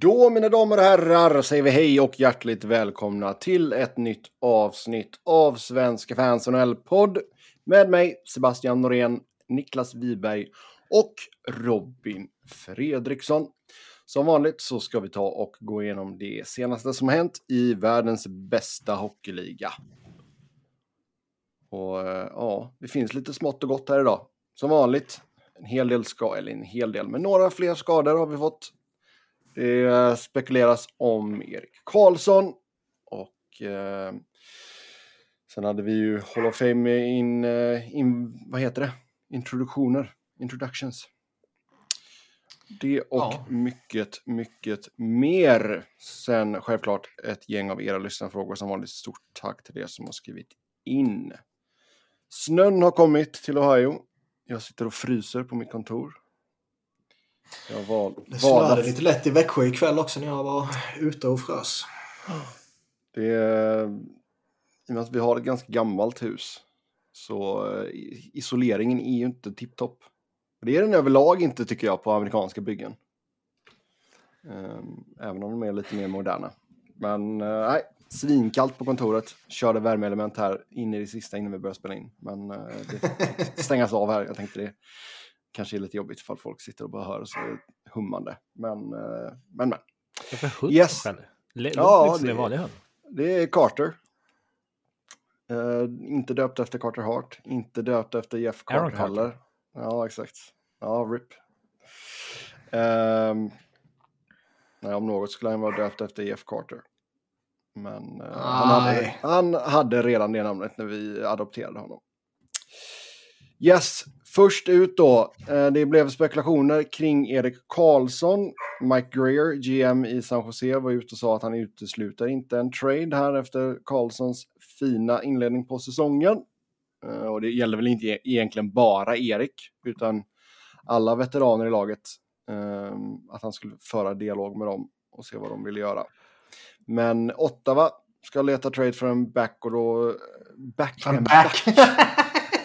Då mina damer och herrar säger vi hej och hjärtligt välkomna till ett nytt avsnitt av Svenska fans NHL-podd med mig Sebastian Norén, Niklas Wiberg och Robin Fredriksson. Som vanligt så ska vi ta och gå igenom det senaste som har hänt i världens bästa hockeyliga. Och eh, ja, det finns lite smått och gott här idag. Som vanligt, en hel del skador, eller en hel del, men några fler skador har vi fått. Det spekuleras om Erik Karlsson och eh, sen hade vi ju Hall of Fame in, eh, in vad heter det? Introduktioner, introductions. Det och Ja. mycket, mycket mer. Sen självklart ett gäng av era lyssnarfrågor som vanligt. Stort tack till er som har skrivit in. Snön har kommit till Ohio. Jag sitter och fryser på mitt kontor. Jag val, Det snöade lite lätt i Växjö ikväll också när jag var ute och frös. Det är, I och med att vi har ett ganska gammalt hus så eh, isoleringen är ju inte tipptopp. Det är den överlag inte tycker jag på amerikanska byggen. Ehm, Även om de är lite mer moderna. Men eh, nej, svinkallt på kontoret. Körde värmeelement här in i det sista innan vi började spela in. Men eh, det stängas av här. Jag tänkte det kanske är lite jobbigt för folk sitter och bara hör oss hummande. Men, eh, men, men. Varför hund? Yes. Låter Ja, det- vanlig hund. Det är Carter. Eh, inte döpt efter Carter Hart, inte döpt efter Jeff Carter, Aaron Carter. heller. Ja, exakt. Ja, RIP. Ehm, nej, om något skulle han vara döpt efter Jeff Carter. Men eh, han, hade, han hade redan det namnet när vi adopterade honom. Yes, först ut då. Eh, det blev spekulationer kring Erik Karlsson. Mike Greer, GM i San Jose, var ute och sa att han utesluter inte en trade här efter Karlssons fina inledning på säsongen. Eh, och det gäller väl inte e- egentligen bara Erik, utan alla veteraner i laget. eh, att han skulle föra dialog med dem och se vad de ville göra. Men Ottawa ska leta trade för en back och då... Back, en Back.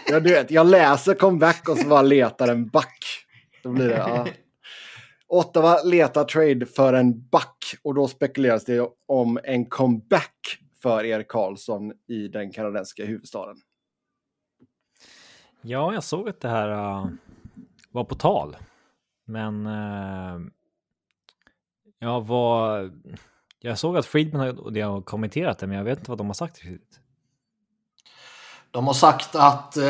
Ja, du vet, jag läser comeback och så bara letar en back. Då blir det, ja. Ottawa letar trade för en back och då spekuleras det om en comeback för Erik Karlsson i den kanadensiska huvudstaden. Ja, jag såg att det här uh, var på tal. Men uh, jag var... Jag såg att Friedman har kommenterat det, men jag vet inte vad de har sagt riktigt. De har sagt att eh,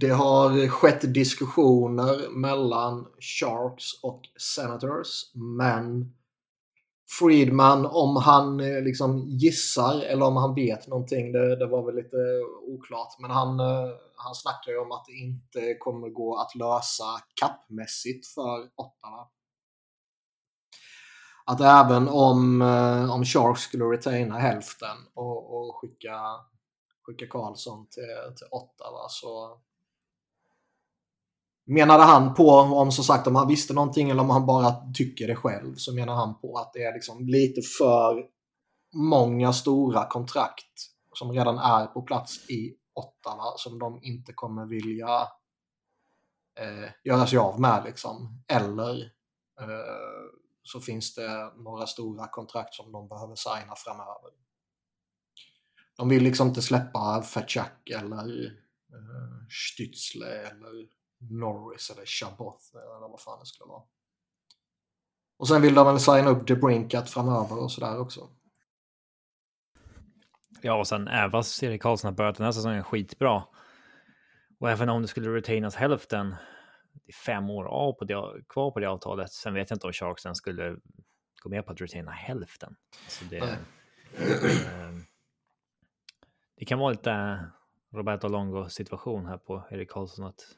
det har skett diskussioner mellan Sharks och Senators. Men Friedman, om han eh, liksom gissar eller om han vet någonting, det, det var väl lite oklart. Men han, eh, han snackar ju om att det inte kommer gå att lösa kappmässigt för Ottawa. Att även om, eh, om Sharks skulle retaina hälften och, och skicka skicka Karlsson till, till Ottawa så menade han på, om som sagt om han visste någonting eller om han bara tycker det själv, så menar han på att det är liksom lite för många stora kontrakt som redan är på plats i Ottawa som de inte kommer vilja eh, göra sig av med. Liksom. Eller eh, så finns det några stora kontrakt som de behöver signa framöver. De vill liksom inte släppa Fatchak eller uh, Stützle eller Norris eller Chabot eller vad fan det skulle vara. Och sen vill de väl signa upp DeBrinkat framöver och sådär också. Ja, och sen även fast Erik Karlsson har börjat den här säsongen skitbra. Och även om det skulle retainas hälften, det är fem år av på det, kvar på det avtalet. Sen vet jag inte om Sharksen skulle gå med på att retaina hälften. Alltså det, Nej. eh, det kan vara lite Roberto Longo situation här på Erik Karlsson. Att,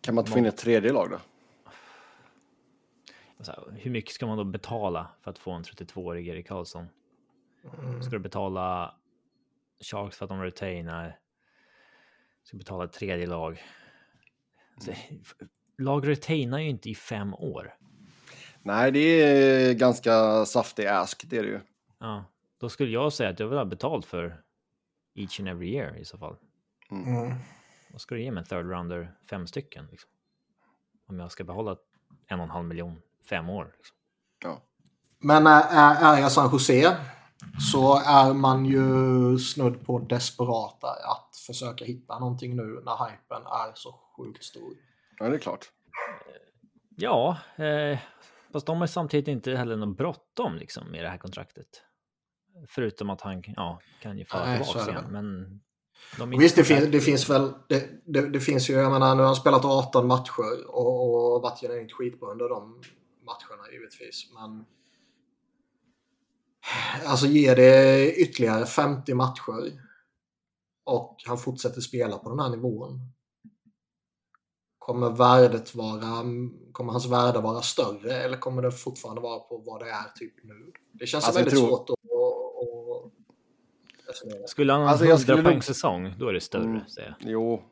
Kan man inte få in ett tredje lag då? alltså, hur mycket ska man då betala för att få en 32-årig Erik Karlsson? Mm. Ska du betala Sharks för att de retainar? Ska du betala ett tredje lag? Alltså, lag retainar ju inte i fem år. Nej, det är ganska saftig ask, det är det ju. Ja, då skulle jag säga att jag vill ha betalt för each and every year i så fall. Mm. Vad ska du ge mig en third rounder fem stycken? Liksom? Om jag ska behålla en och en halv miljon fem år. Liksom. Ja. Men är, är jag San Jose så är man ju snudd på desperata att försöka hitta någonting nu när hypen är så sjukt stor. Ja, det är klart. Ja, eh, fast de har samtidigt inte heller något bråttom liksom med det här kontraktet. Förutom att han ja, kan ju falla tillbaka igen. Men de Visst, det finns, det finns väl... Det, det, det finns ju, jag menar, nu har han spelat 18 matcher och, och varit genuint skitbra under de matcherna givetvis. Men... Alltså ge det ytterligare 50 matcher och han fortsätter spela på den här nivån. Kommer värdet vara... Kommer hans värde vara större eller kommer det fortfarande vara på vad det är typ nu? Det känns Alltså, väldigt tror- svårt att... att, att resonera. Skulle han ha Alltså, en jag 100 skulle poäng nog- säsong, då är det större. Mm. Säger jag. Jo,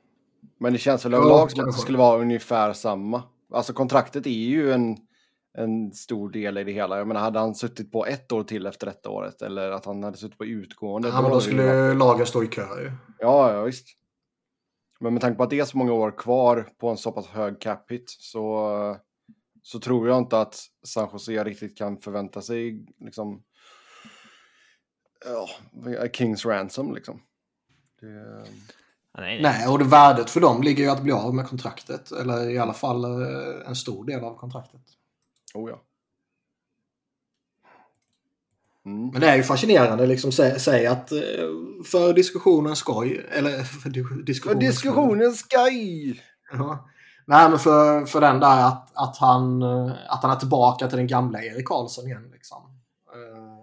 men det känns väl överlag som att det skulle vara ungefär samma. Alltså kontraktet är ju en, en stor del i det hela. Jag menar, hade han suttit på ett år till efter detta året eller att han hade suttit på utgående. Ja, men då ju skulle lagen stå i kö ju. Ja, ja, visst. Men med tanke på att det är så många år kvar på en så pass hög cap hit så, så tror jag inte att San Jose riktigt kan förvänta sig liksom ja, Kings ransom liksom. Det, nej, nej. Nej, och det värdet för dem ligger ju att bli av med kontraktet. Eller i alla fall eh, en stor del av kontraktet. oh ja. Mm. Men det är ju fascinerande liksom sä- säga att eh, för diskussionens skoj, eller för di- För diskussionens skoj! Ja. Nej, men för, för den där att, att, han, eh, att han är tillbaka till den gamla Erik Karlsson igen liksom. Eh,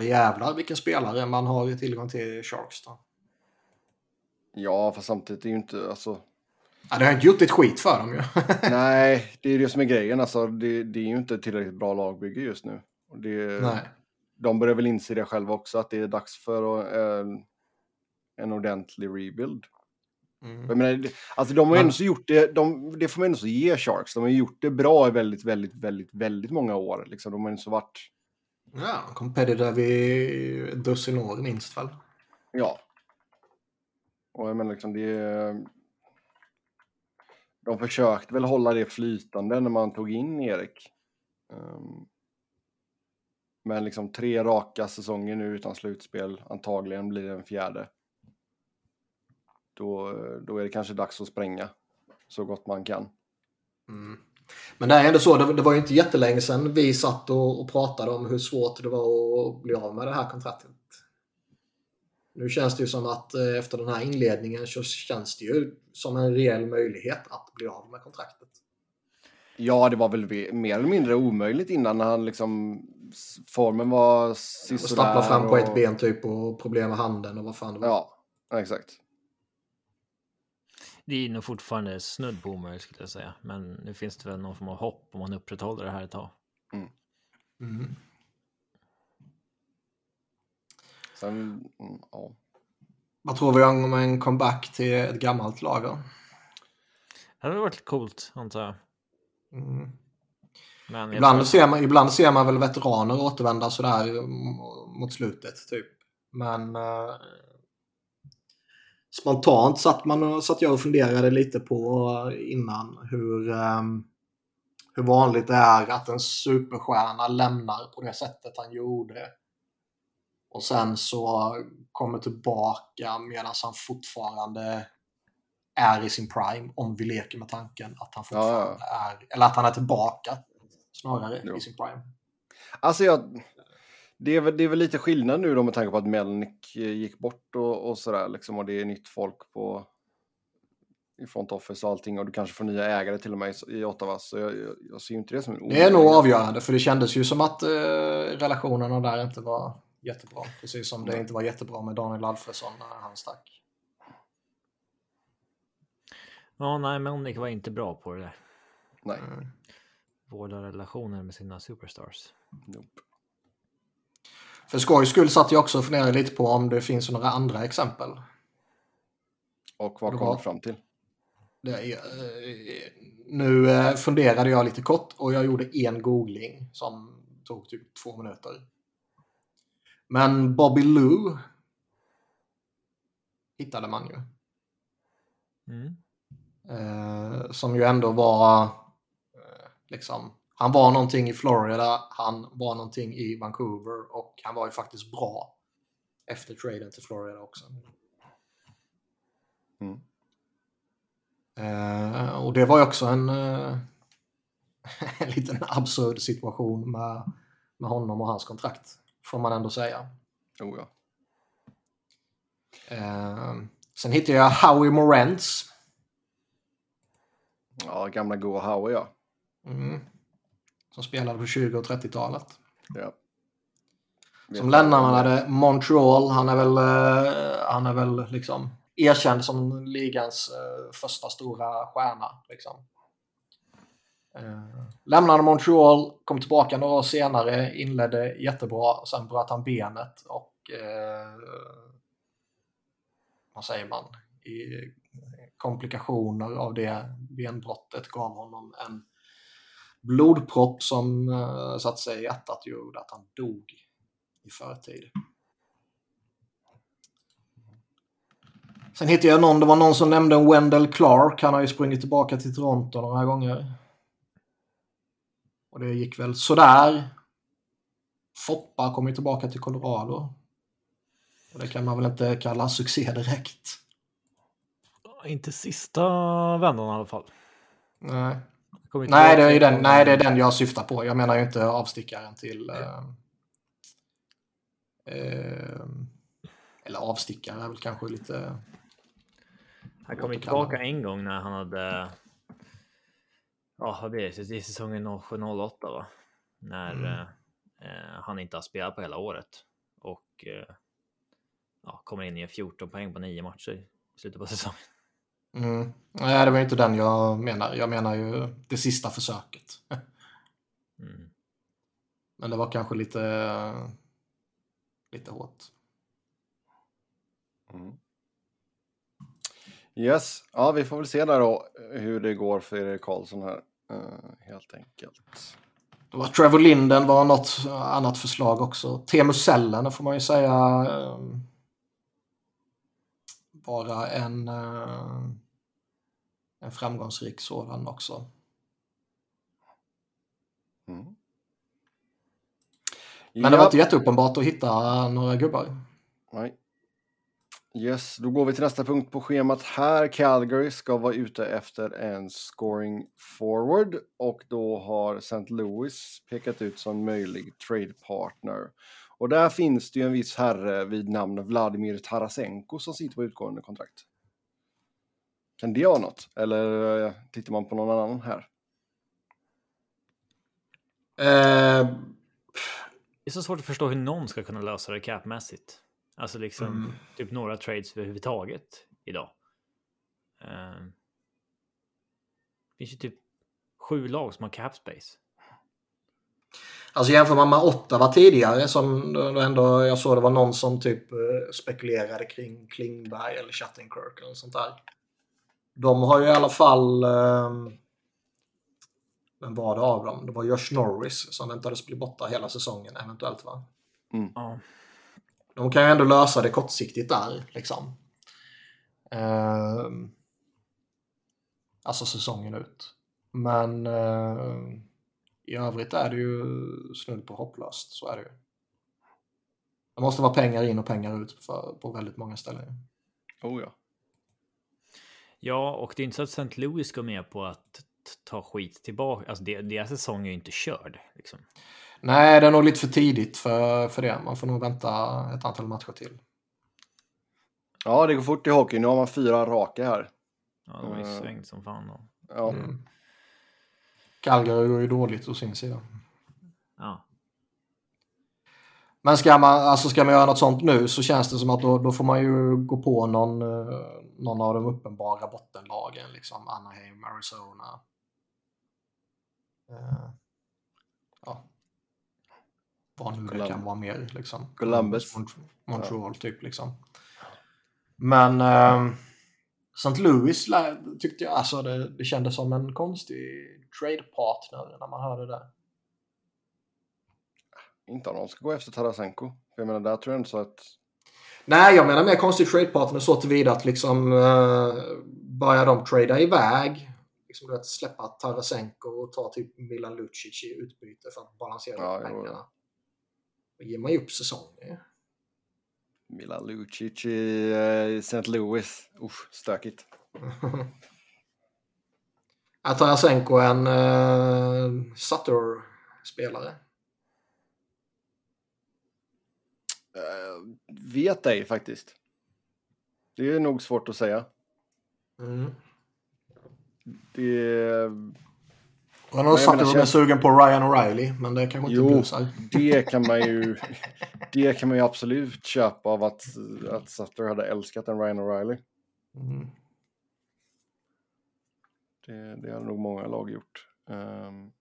jävlar vilken spelare man har tillgång till i Sharks då. Ja, fast samtidigt är ju inte, alltså, Ja, det har inte gjort ett skit för dem ju. nej, det är det som är grejen, alltså, det, det är ju inte tillräckligt bra lagbygge just nu. Det, Nej. de börjar väl inse det själva också, att det är dags för eh, en ordentlig rebuild. Mm. Jag menar, alltså de har ju ändå så gjort det, de, det får man ändå så ge Sharks, de har ju gjort det bra i väldigt, väldigt, väldigt, väldigt många år. Liksom. De har ju så varit, Ja, competitive i ett dussin år minst väl. ja. Och jag menar liksom det, de försökte väl hålla det flytande när man tog in Erik. Ehm, men liksom tre raka säsonger nu utan slutspel, antagligen blir det en fjärde. Då, då är det kanske dags att spränga så gott man kan. Mm. Men det är ändå så, det, var ju inte jättelänge sedan vi satt och, pratade om hur svårt det var att bli av med det här kontraktet. Nu känns det ju som att eh, efter den här inledningen så känns det ju som en reell möjlighet att bli av med kontraktet. Ja, det var väl mer eller mindre omöjligt innan när han liksom formen var sisådär. stappla fram på och- ett ben typ och problem med handen och vad fan det var. Ja, exakt. Det är nog fortfarande snudd på omöjligt skulle jag säga. Men nu finns det väl någon form av hopp om man upprätthåller det här ett tag. Mm. Sen, mm, ja. Vad tror vi om en comeback till ett gammalt lag då? Det hade varit coolt antar jag. Mm. Men jag Ibland, att- ser man, ibland ser man väl veteraner återvända sådär mm, mot slutet typ. Men eh, spontant satt, man, satt jag och funderade lite på innan hur, eh, hur vanligt det är att en superstjärna lämnar på det sättet han gjorde. Och sen så kommer tillbaka medan han fortfarande är i sin prime. Om vi leker med tanken att han fortfarande är, eller att han är tillbaka snarare Jo. i sin prime. Alltså jag, det, är väl, det är väl lite skillnad nu då med tanke på att Melnick eh, gick bort och, och sådär liksom. Och det är nytt folk på i front office och allting. Och du kanske får nya ägare till och med i, Ottawa. Så jag, jag, jag ser ju inte det som en Det är nog avgörande för det kändes ju som att eh, relationerna där inte var jättebra. Precis som det inte var jättebra med Daniel Alfredsson när han stack. Ja, nej, Melnick var inte bra på det där. Nej, Mm. Vårda relationer med sina superstars. nope. För skojs skull satt jag också och funderade lite på om det finns några andra exempel. Och vad kom var- du fram till? Det eh, nu eh, funderade jag lite kort och jag gjorde en googling som tog typ två minuter. Men Bobby Lou hittade man ju. Mm. Eh, som ju ändå var eh, Liksom. Han var någonting i Florida, han var någonting i Vancouver och han var ju faktiskt bra efter traden till Florida också. Mm. Eh, och det var ju också en, eh, en liten absurd situation med, med honom och hans kontrakt, får man ändå säga. Oh, ja. Eh, sen hittade jag Howie Morantz. ja, gamla goa Howie ja. Mm. Som spelade på 20 och 30-talet. ja. Som lämnade Montreal. Han är väl, eh, han är väl liksom erkänd som ligans eh, första stora stjärna. Liksom. Eh, lämnade Montreal, kom tillbaka några år senare, inledde jättebra. Sen bröt han benet och eh, vad säger man? I komplikationer av det benbrottet gav honom en blodpropp som uh, satte sig i hjärtat gjorde att han dog i förtid. Sen hittade jag någon, det var någon som nämnde en Wendell Clark. Han har ju sprungit tillbaka till Toronto några gånger. Och det gick väl sådär. Foppa kom ju tillbaka till Colorado. Och det kan man väl inte kalla succé direkt. Inte sista vändan i alla fall. Nej. Nej, det är, den, nej, det är den jag syftar på. Jag menar ju inte avstickaren till... Eh, eh, eller avstickare är väl kanske lite... Han kom tillbaka en gång när han hade... Ja, vad blir det? Det är säsongen 07-08 va? När Mm. eh, eh, han inte har spelat på hela året. Och eh, ja, kommer in i 14 poäng på nio matcher i slutet på säsongen. Mm. Nej, det var inte den jag menar. Jag menar ju det sista försöket. Mm. Men det var kanske lite... Lite hårt. Mm. Yes, ja vi får väl se där då hur det går för Erik Karlsson här. eh, helt enkelt. Det var Trevor Linden var något annat förslag också. Teemu Selänne får man ju säga eh, vara en, eh, en framgångsrik sådan också. Mm. Men det var inte jätteuppenbart att hitta några gubbar. Nej. Yes, då går vi till nästa punkt på schemat här. Calgary ska vara ute efter en scoring forward och då har St. Louis pekat ut som möjlig trade partner. Och där finns det ju en viss herre vid namn Vladimir Tarasenko som sitter på utgående kontrakt. Kan det vara något? Eller eh, tittar man på någon annan här? Eh, Det är så svårt att förstå hur någon ska kunna lösa det capmässigt. Alltså liksom Mm. typ några trades överhuvudtaget idag. Uh, det finns ju typ sju lag som har cap space. alltså jämför man med Ottawa tidigare som då ändå, jag såg det var någon som typ spekulerade kring Klingberg eller Chattenkirk eller sånt där. De har ju i alla fall eh, vem var det av dem? Det var Josh Norris som väntades bli borta hela säsongen eventuellt va? Ja. De kan ju ändå lösa det kortsiktigt där liksom. Ehm, alltså säsongen ut. Men eh, i övrigt är det ju snudd på hopplöst. Så är det ju. Det måste vara pengar in och pengar ut för, på väldigt många ställen. Oh ja. Ja, och det är inte så att St. Louis går med på att ta skit tillbaka. Alltså deras säsong är ju inte körd. Liksom. Nej, det är nog lite för tidigt för, för det. Man får nog vänta ett antal matcher till. Ja, det går fort i hockey. Nu har man fyra raka här. Ja, de har ju svängt som fan. Då. Ja. Mm. Calgary går ju dåligt å sin sida. Ja. Men ska man, alltså ska man göra något sånt nu så känns det som att då, då får man ju gå på någon, eh, någon av de uppenbara bottenlagen. Liksom Anaheim, Arizona. Eh, ja. Vad nu det kan vara mer. Liksom. Columbus. Mont- Montreal typ liksom. Men eh, St. Louis tyckte jag, alltså det, det kändes som en konstig trade partner när man hörde det. Inte om de ska gå efter Tarasenko. För jag menar, där tror jag inte så att... Nej, jag menar mer konstig trade partner så tillvida att liksom uh, börjar de trada iväg liksom, vet, släppa Tarasenko och ta typ Milan Lucic i utbyte för att balansera Ja, pengarna. Då ger man ju upp säsongen. Milan Lucic i eh, St. Louis. Usch, stökigt. Är Tarasenko en uh, Sutter-spelare? Eh, vet ej faktiskt. Det är nog svårt att säga. Mm. Det, jag har menar, och är känns- sugen på Ryan O'Reilly, men det kanske inte Jo. blusar. det kan man ju det kan man ju absolut köpa av att, att Sutter hade älskat en Ryan O'Reilly. Mm. Det, det har nog många lag gjort. Ehm,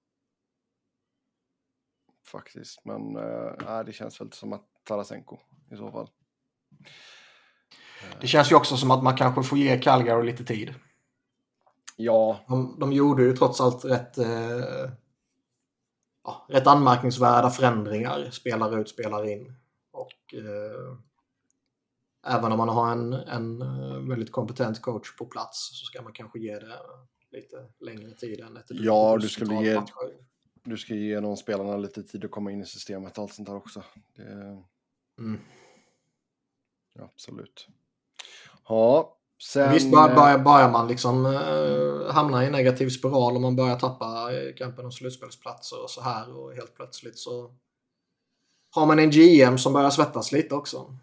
faktiskt, men uh, det känns väl som att Tarasenko i så fall. Det känns ju också som att man kanske får ge Calgary lite tid. Ja, De, de gjorde ju trots allt rätt, eh, ja, rätt anmärkningsvärda förändringar. Spelar ut, spelar in. Och eh, även om man har en, en eh, väldigt kompetent coach på plats så ska man kanske ge det lite längre tid än ett Ja, du skulle ge- matcher. du ska ge de spelarna lite tid att komma in i systemet och allt sånt där också. Det, Mm. ja, absolut. Ja, sen... Visst bör, eh, börjar, börjar man liksom eh, hamna i en negativ spiral om man börjar tappa eh, kampen om slutspelsplatser och så här och helt plötsligt så har man en GM som börjar svettas lite också.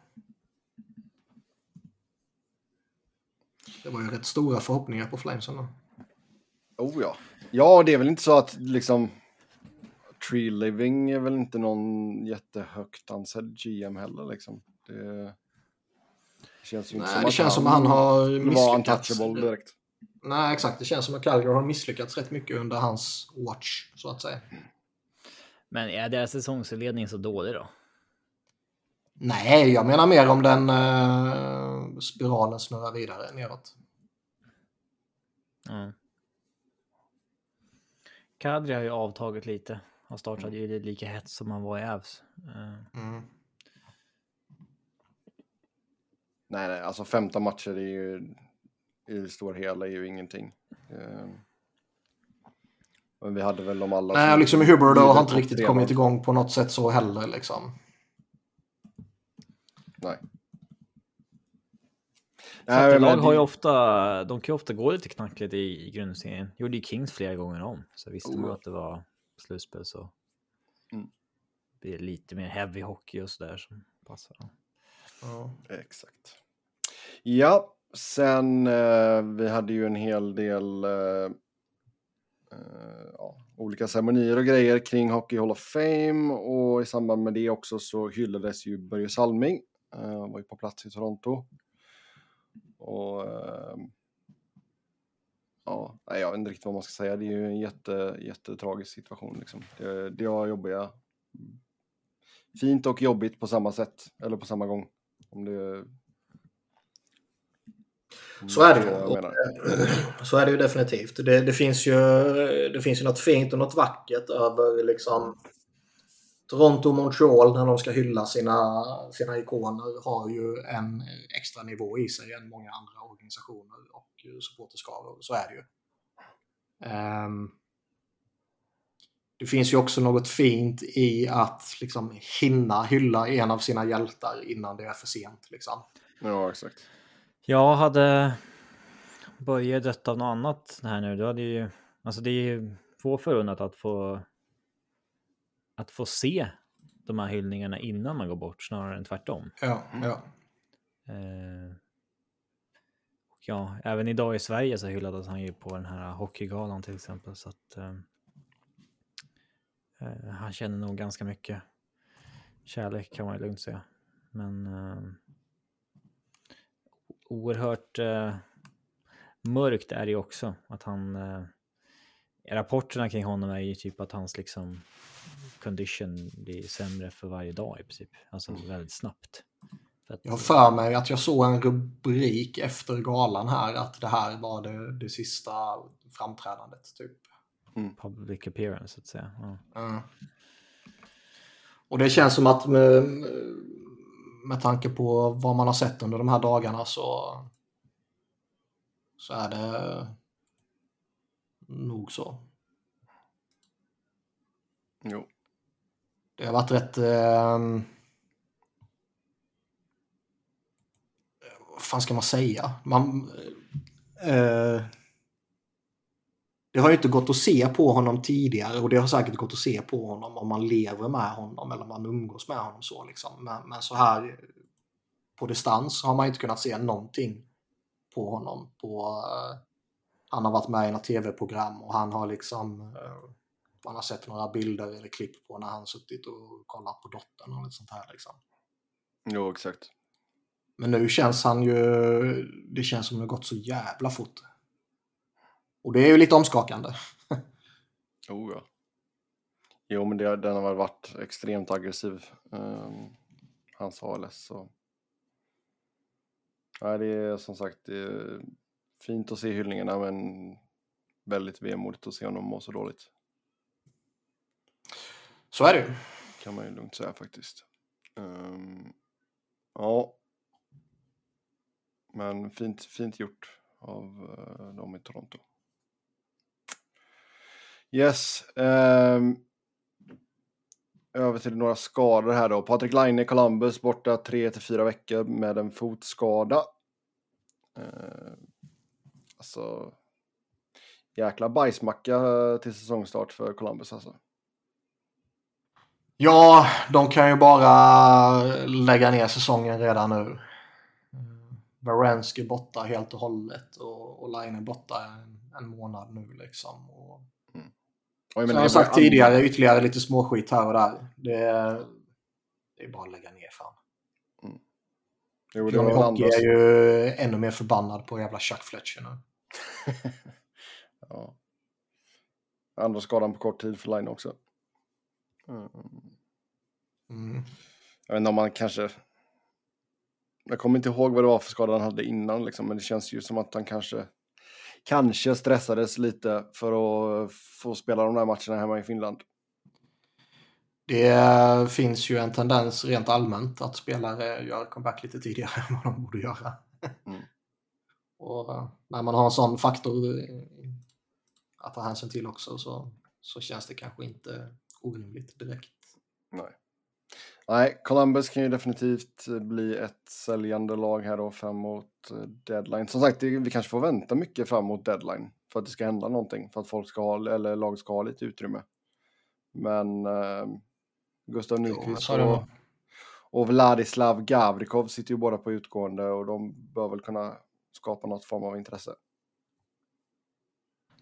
Det var ju rätt stora förhoppningar på Flamesen då. Oh ja. Ja, det är väl inte så att liksom Tree Living är väl inte någon jättehögt ansedd GM heller liksom. Det känns ju inte Nej, som det att känns som han har misslyckats. untouchable direkt. Nej, exakt. Det känns som att Calgary har misslyckats rätt mycket under hans watch, så att säga. Men är deras säsongsledning så dålig då? Nej, jag menar mer om den eh, spiralen snurrar vidare neråt. Ja. Kadri har ju avtagit lite. Han startade ju lika hett som han var i Avs. Eh, Mm. Nej, nej, alltså 15 matcher är ju i det stora hela är ju ingenting. Eh, Men vi hade väl de alla... Nej, som- liksom Hubbard har inte topp riktigt kommit igång på något sätt så heller liksom. Nej. Så Nej, att men lag det- har ju ofta, de kan ju ofta gå lite knackligt i, i grundserien. Gjorde ju Kings flera gånger om. Så visste Oh, man att det var slutspel så Mm. blir det lite mer heavy hockey och sådär som passar. dem. Exakt. Ja, sen eh, vi hade ju en hel del eh, eh, ja, olika ceremonier och grejer kring Hockey Hall of Fame och i samband med det också så hyllades ju Börje Salming. Eh, var ju på plats i Toronto. Och eh, ja, jag vet inte riktigt vad man ska säga. Det är ju en jätte, jättetragisk situation liksom. Det, det har jobbiga fint och jobbigt på samma sätt eller på samma gång. Om det... Så är det ju. eh, Så är det ju definitivt. Det, det, finns ju, det finns ju något fint och något vackert över liksom Toronto och Montreal när de ska hylla sina, sina ikoner har ju en extra nivå i sig än många andra organisationer och supporterskaror. Så är det ju. Ehm, det finns ju också något fint i att liksom hinna hylla en av sina hjältar innan det är för sent. Liksom. Ja, exakt. Jag hade Börje dött av något annat här nu. Då hade ju, alltså det är ju få förunnat att få att få se de här hyllningarna innan man går bort snarare än tvärtom. Ja, ja. Eh, och ja, även idag i Sverige så hyllades han ju på den här hockeygalan till exempel. Så att eh, eh, han känner nog ganska mycket kärlek kan man ju lugnt säga. Men eh, oerhört eh, mörkt är det ju också att han eh, rapporterna kring honom är ju typ att hans liksom condition blir sämre för varje dag i princip. Alltså väldigt snabbt. För att, Jag har för mig att jag såg en rubrik efter galan här att det här var det, det sista framträdandet. Typ. public appearance så att säga. Ja. Ja. Och det känns som att med, med tanke på vad man har sett under de här dagarna så, så är det nog så. Jo. Det har varit rätt... Eh, vad fan ska man säga? Man, eh, det har ju inte gått att se på honom tidigare och det har säkert gått att se på honom om man lever med honom eller om man umgås med honom så liksom. Men, men så här på distans har man inte kunnat se någonting på honom. På, eh, han har varit med i några tv-program och han har liksom eh, man har sett några bilder eller klipp på när han suttit och kollat på dottern och lite sånt här liksom. Jo, exakt. Men nu känns han ju, det känns som det gått så jävla fort. Och det är ju lite omskakande. oh ja. Jo, men det, den har varit extremt aggressiv, um, hans ALS. Så. Ja, det är som sagt det är fint att se hyllningarna, men väldigt vemodigt att se honom må så dåligt. Så är det ju. Kan man ju lugnt säga faktiskt. Um, ja. Men fint, fint gjort av uh, dem i Toronto. Yes. Um, över till några skador här då. Patrik Laine i Columbus borta 3 till 4 veckor med en fotskada. Uh, alltså. Jäkla bajsmacka till säsongstart för Columbus alltså. Ja, de kan ju bara lägga ner säsongen redan nu. Baranski borta helt och hållet och, och Line borta en, en, månad nu liksom. Och, mm. jag som jag sagt tidigare, andra... ytterligare lite småskit här och där. Det, det är bara att lägga ner fan. Mm. Jo, det Johnny Hockey är ju ännu mer förbannad på jävla Chuck Fletcher nu. ja. Andra skadan på kort tid för Line också. Mm. Mm. Jag vet inte om man kanske... Jag kommer inte ihåg vad det var för skada han hade innan, liksom, men det känns ju som att han kanske, kanske stressades lite för att få spela de där matcherna hemma i Finland. Det finns ju en tendens rent allmänt att spelare gör comeback lite tidigare än vad de borde göra. Mm. Och eh, när man har en sån faktor att ta hänsyn till också så, så känns det kanske inte orimligt direkt. Nej. Nej, Columbus kan ju definitivt bli ett säljande lag här då fram mot eh, deadline. Som sagt, vi kanske får vänta mycket fram mot deadline för att det ska hända någonting, för att folk ska ha, eller lag ska ha lite utrymme. Men eh, Gustav Nyqvist och, och Vladislav Gavrikov sitter ju båda på utgående och de bör väl kunna skapa något form av intresse.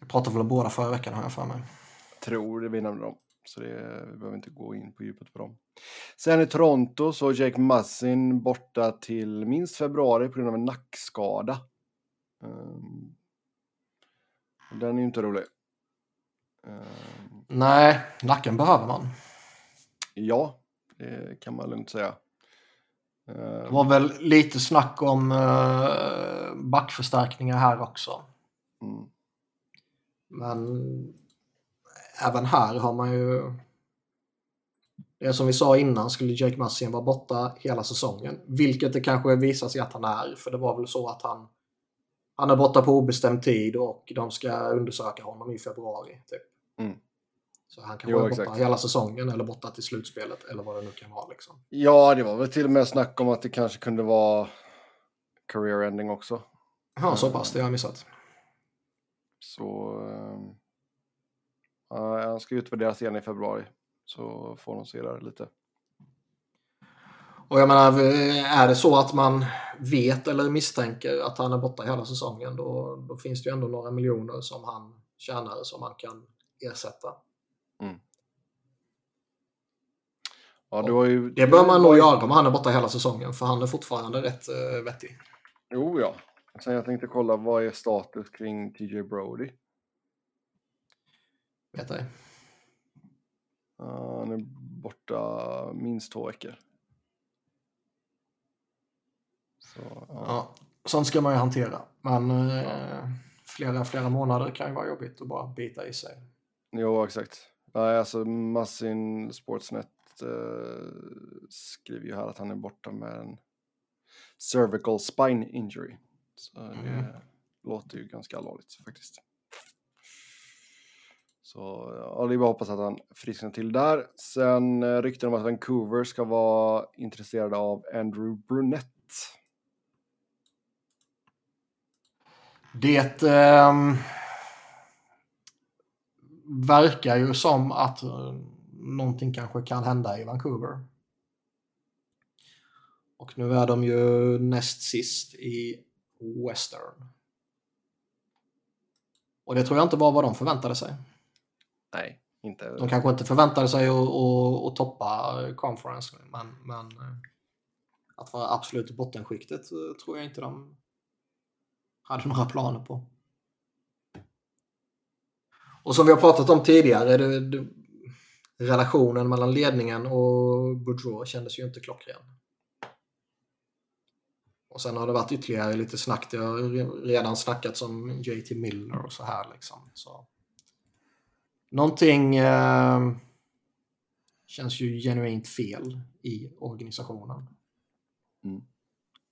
Jag pratade väl om båda förra veckan har jag för mig. Tror det vi nämnde dem. Så det, vi behöver inte gå in på djupet på dem. Sen i Toronto så är Jake Massin borta till minst februari på grund av en nackskada. Um, den är ju inte rolig. Um, Nej, nacken behöver man. Ja, det kan man lugnt säga. Um, det var väl lite snack om uh, backförstärkningar här också. Mm. Men även här har man ju... Det är som vi sa innan, skulle Jake Massin vara borta hela säsongen, vilket det kanske visar sig att han är, för det var väl så att han, han är borta på obestämd tid och de ska undersöka honom i februari. Typ. Mm. Så han kan jo, vara borta exakt. hela säsongen eller borta till slutspelet eller vad det nu kan vara. Liksom. Ja, det var väl till och med snack om att det kanske kunde vara career ending också. Ja, så pass. Det har jag missat. Så... Han ska utvärderas igen i februari. Så får de se där lite. Och jag menar, är det så att man vet eller misstänker att han är borta hela säsongen då, då finns det ju ändå några miljoner som han tjänar som man kan ersätta. Mm. Ja, det, ju... det bör man nog göra om han är borta hela säsongen för han är fortfarande rätt uh, vettig. Jo, ja. Sen jag tänkte kolla vad är status kring TJ Brody? Vet. Uh, han är borta minst två veckor. Så, uh. ja, sånt ska man ju hantera. Men uh, flera, flera månader kan ju vara jobbigt att bara bita i sig. Jo, exakt. Nej, alltså Massin Sportsnet uh, skriver ju här att han är borta med en cervical spine injury. Så mm. det låter ju ganska allvarligt faktiskt. Så ja, det är bara att hoppas att han frisknar till där. Sen eh, rykten om att Vancouver ska vara intresserade av Andrew Brunette. Det eh, verkar ju som att eh, någonting kanske kan hända i Vancouver. Och nu är de ju näst sist i Western. Och det tror jag inte var vad de förväntade sig. Nej, inte. De kanske inte förväntade sig att, att, att toppa conference, men, men eh, att vara absolut i bottenskiktet eh, tror jag inte de hade några planer på. Och som vi har pratat om tidigare, det, det, relationen mellan ledningen och Boudreau kändes ju inte klockren. Och sen har det varit ytterligare lite snack. Det har redan snackats om JT Miller och så här liksom. Så. Någonting eh, känns ju genuint fel i organisationen. Mm.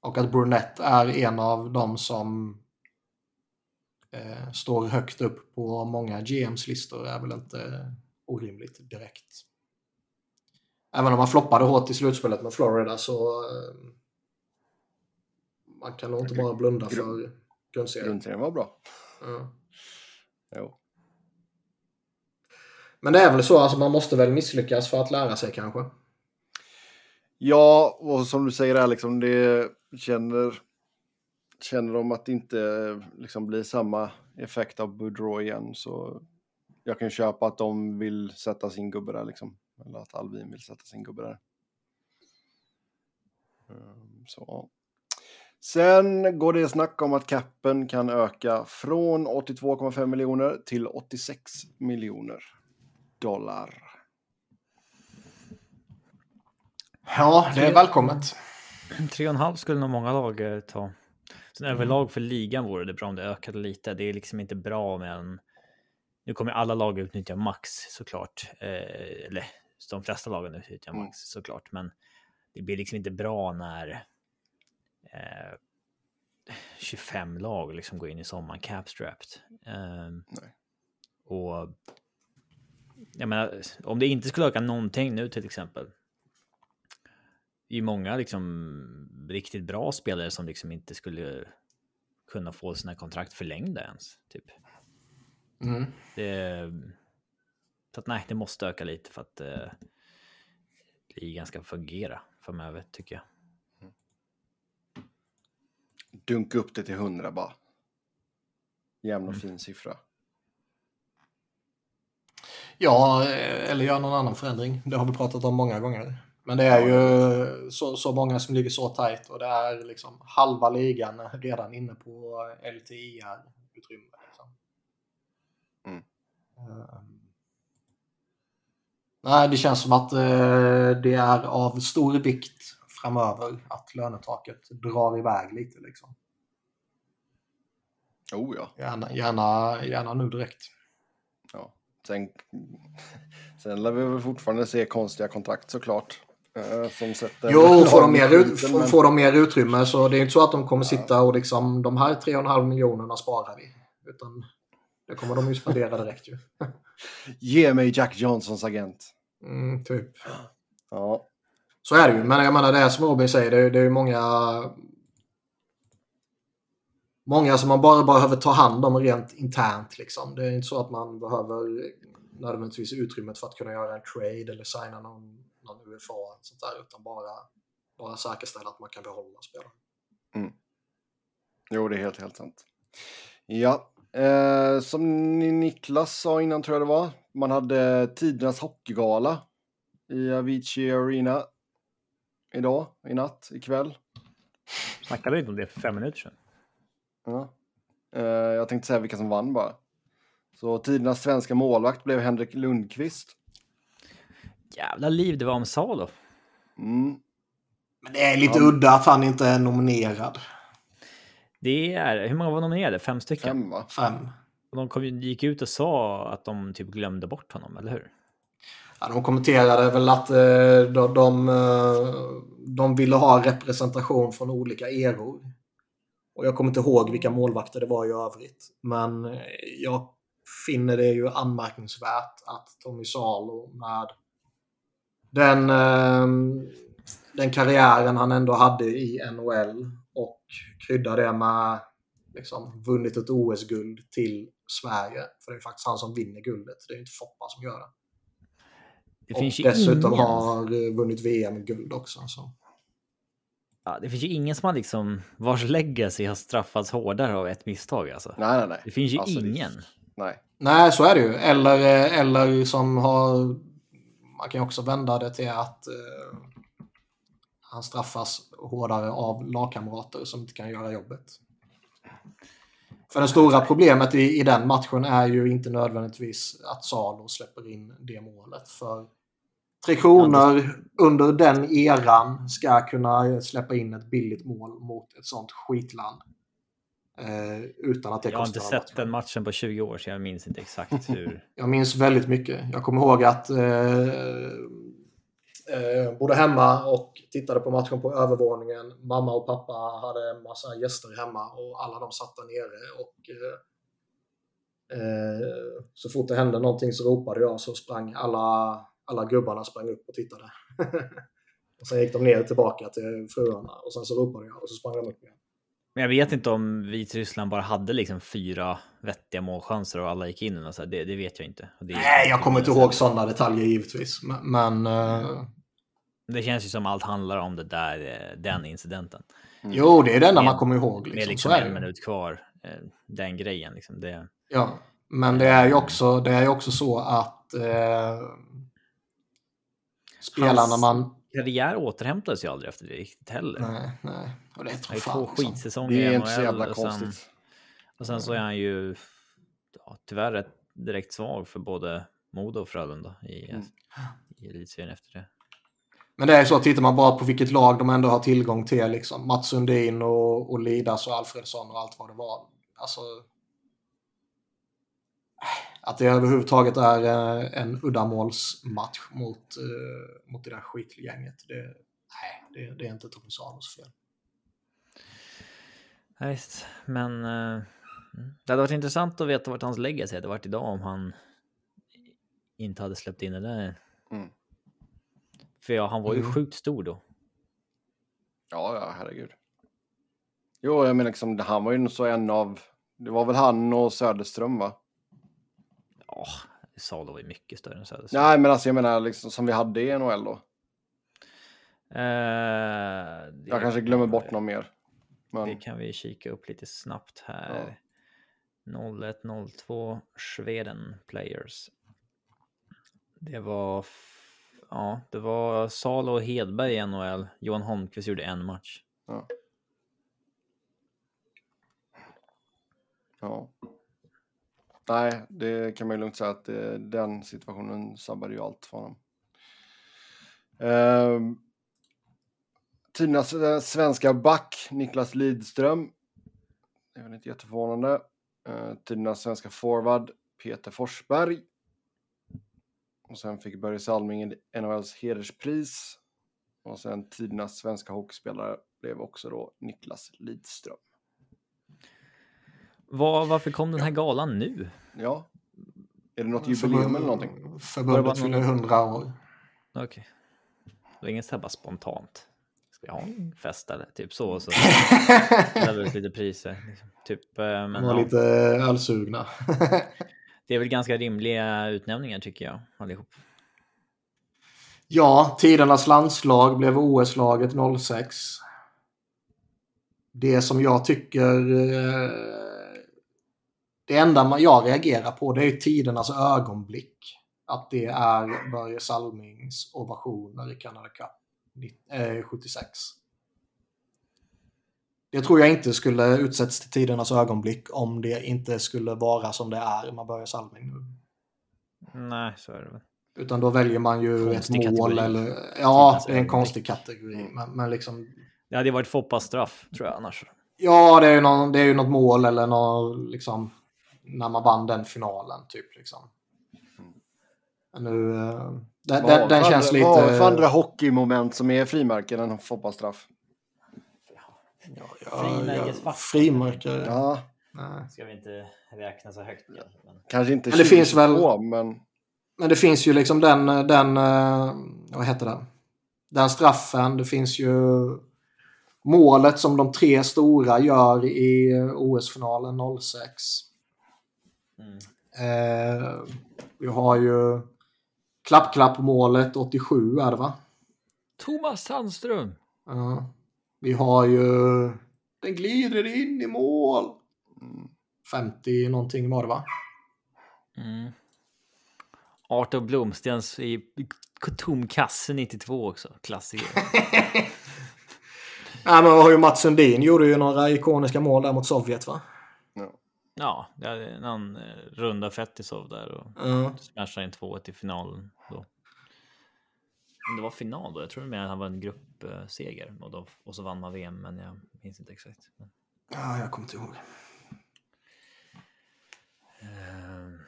Och att Brunette är en av dem som eh, står högt upp på många GMs listor är väl inte orimligt direkt. Även om han floppade hårt i slutspelet med Florida så eh, man kan nog inte bara blunda för grundserien. Grundserien var bra. Ja. Jo. Men det är väl så, alltså man måste väl misslyckas för att lära sig kanske. Ja, och som du säger här, liksom, det känner, känner de att det inte liksom, blir samma effekt av Boudreau igen så jag kan köpa att de vill sätta sin gubbe där liksom. Eller att Alvin vill sätta sin gubbe där. Ehm, så. Sen går det snack om att capen kan öka från 82,5 miljoner till 86 miljoner dollar. Ja, det är välkommet. 3,5 skulle nog många lag eh, ta. Sen överlag för ligan vore det bra om det ökade lite. Det är liksom inte bra med en... Nu kommer alla lag utnyttja max såklart. Eh, eller de flesta lagen utnyttjar Mm. max såklart. Men det blir liksom inte bra när eh, 25 lag liksom går in i sommaren capstrapped. Eh, Nej. och jag menar, om det inte skulle öka någonting nu till exempel. Det är ju många liksom riktigt bra spelare som liksom inte skulle kunna få sina kontrakt förlängda ens. Typ. Mm. Det, så att nej, det måste öka lite för att eh, ligan ska fungera framöver tycker jag. Dunka upp det till 100 bara. Jämn och Mm. fin siffra. Ja, eh, eller göra någon annan förändring. Det har vi pratat om många gånger. Men det är ju så, så många som ligger så tajt och det är liksom halva ligan redan inne på LTIR-utrymme. Liksom. Mm. Ehm. Nej, det känns som att eh, det är av stor vikt framöver att lönetaket drar iväg lite. Liksom. Oh ja. Gärna, gärna, gärna nu direkt. ja. Sen, sen lär vi väl fortfarande se konstiga kontrakt såklart. eh, Som sätter Jo, får de, mer, ut, men- får de mer utrymme så det är inte så att de kommer sitta och liksom de här 3,5 miljonerna sparar vi. Utan det kommer de ju spendera direkt ju. Ge mig Jack Johnsons agent. Mm, typ. Ja. Så är det ju. Men jag menar det är som Robin säger, det är ju många Många som man bara behöver ta hand om rent internt. Liksom. Det är inte så att man behöver nödvändigtvis utrymmet för att kunna göra en trade eller signa någon, någon UFA. och Sånt där, utan bara, bara säkerställa att man kan behålla spelare. Jo, det är helt, helt sant. Ja, eh, som Ni- Niklas sa innan tror jag det var. Man hade tidernas hockeygala i Avicii Arena idag, i natt, ikväll. Snackade inte om det för fem minuter sedan? Ja. Eh, jag tänkte säga vilka som vann bara. Så tidernas svenska målvakt blev Henrik Lundqvist. Jävla liv det var om Salo. Mm. Men det är lite Ja. udda att han inte är nominerad. Det är, hur många var nominerade? Fem stycken? Fem va? Fem. Och de kom, gick ut och sa att de typ glömde bort honom, eller hur? Ja, de kommenterade väl att eh, de, de, eh, de ville ha representation från olika eror. Och jag kommer inte ihåg vilka målvakter det var i övrigt. Men eh, jag finner det ju anmärkningsvärt att Tommy Salo med den, eh, den karriären han ändå hade i NHL och krydda det med liksom, vunnit ett OS-guld till Sverige. För det är faktiskt han som vinner guldet. Det är inte Foppa som gör det. Det och dessutom ingen... har eh, vunnit VM-guld också. Så. Ja, det finns ju ingen som har liksom vars legacy har straffats hårdare av ett misstag alltså. Nej, nej, nej. Det finns ju Alltså, det- ingen. Nej. Nej, så är det ju. Eller, eh, eller som har... Man kan ju också vända det till att eh, han straffas hårdare av lagkamrater som inte kan göra jobbet. För det stora problemet i, i den matchen är ju inte nödvändigtvis att Salo släpper in det målet. För Tre Kronor under den eran ska kunna släppa in ett billigt mål mot ett sånt skitland. Eh, utan att det Jag har inte kostar sett den matchen på 20 år så jag minns inte exakt hur. Jag minns väldigt mycket. Jag kommer ihåg att eh, eh, bodde hemma och tittade på matchen på övervåningen. Mamma och pappa hade en massa gäster hemma och alla de satt där nere. Och, eh, eh, så fort det hände någonting så ropade jag så sprang alla, alla gubbarna sprang upp och tittade. och sen gick de ner tillbaka till fruarna och sen så ropade jag och så sprang de upp igen. Men jag vet inte om Vitryssland bara hade liksom fyra vettiga målchanser och alla gick in. Och så. här, Det, det vet jag inte. Det, Nej, jag kommer inte ihåg sådana detaljer givetvis. Men, men eh, Det känns ju som allt handlar om det där, eh, den incidenten. jo, det är det enda Med- man kommer ihåg. Med Liksom. liksom Så är en minut kvar. eh, Den grejen liksom. Det, Ja, men det är ju också, det är ju också så att eh, spelarna Hans- man... karriär återhämtades ju aldrig efter det riktigt heller. Nej, nej. Och det Det tror är fan. två liksom. skitsäsonger Det är inte så jävla och sen- konstigt. Och sen så är han ju ja, tyvärr rätt direkt svag för både Modo och Frölunda i, Mm. i elitserien efter det. Men det är så, tittar man bara på vilket lag de ändå har tillgång till, liksom. Mats Sundin och, och Lidas och Alfredsson och allt vad det var. Alltså... Att det överhuvudtaget är eh, en uddamålsmatch mot, eh, mot det där skitgänget. Det, nej, det, det är inte Tommy Salos fel. Ja, visst, men eh, mm. det hade varit intressant att veta vart hans legacy hade varit idag om han inte hade släppt in det där. Mm. För ja, han var ju Mm. sjukt stor då. Ja, ja, herregud. Jo, jag menar liksom, han var ju så en av... Det var väl han och Söderström, va? Ja, Salo var ju mycket större än Söderström. Nej, men alltså jag menar liksom som vi hade i NHL då. Det Jag kanske kan glömmer bort någon mer. Det Men kan vi kika upp lite snabbt här. 0102 Sweden Players. Det var, ja, det var Salo och Hedberg i NHL. Johan Holmqvist gjorde en match. ja. Nej, det kan man ju lugnt säga att eh, den situationen sabbade ju allt för honom. Ehm, eh, Tidernas svenska back, Niklas Lidström. Det är väl inte jätteförvånande. Eh, Tidernas svenska forward, Peter Forsberg. Och sen fick Börje Salming NHLs hederspris. Och sen tidernas svenska hockeyspelare blev också då Niklas Lidström. Var, varför kom den här galan nu? Ja. Är det något jubileum eller någonting? Det Förbundet fyller någon- 100 år. Okej. Det var inget så här bara spontant. Ska vi ha en fest eller? Typ så. och Så vi ut lite priser. Liksom. Typ, eh, men De var ja, lite ölsugna. det är väl ganska rimliga utnämningar tycker jag allihop. ja, tidernas landslag blev OS-laget 06. Det som jag tycker... eh, Det enda man- jag reagerar på det är ju tidernas ögonblick. Att det är Börje Salmings ovationer i Canada Cup nitt- eh, 76. Det tror jag inte skulle utsätts till tidernas ögonblick om det inte skulle vara som det är med Börje Salming nu. Nej, så är det väl. Utan då väljer man ju Konstig ett mål kategori. eller... Ja, det är en konstig kategori. Mm. Men, men liksom... Det hade varit Foppas straff tror jag annars. Ja, det är ju, någon, det är ju något mål eller någon, liksom... När man vann den finalen, typ liksom. Men Nu... eh, Den, den, den känns lite... Vad har för andra hockeymoment som är frimärken än fotbollsstraff? Ja, ja. Frimärke. Ja, Nej. Ska vi inte räkna så högt kanske. Men... Kanske inte Men det finns väl- 2022, men Men det finns ju liksom den, den, eh, vad heter det? Den straffen. Det finns ju målet som de tre stora gör i OS-finalen 06. Mm. Eh, vi har ju klapp-klapp-målet 87 är det va? Thomas Sandström! Ja. Vi har ju den glider in i mål. 50 någonting var det va? Mm. Arthur Blomstens i tom kasse 92 också. Klassiker. Ja, men vi har ju Mats Sundin gjorde ju några ikoniska mål där mot Sovjet va? Ja, det är någon eh, runda Fetisov där och Ja. smashade in 2-1 i finalen då. Men det var final då. Jag tror med att han var en gruppseger och, då, och så vann man VM, men jag minns inte exakt. Men, ja, jag kommer inte ihåg. eh,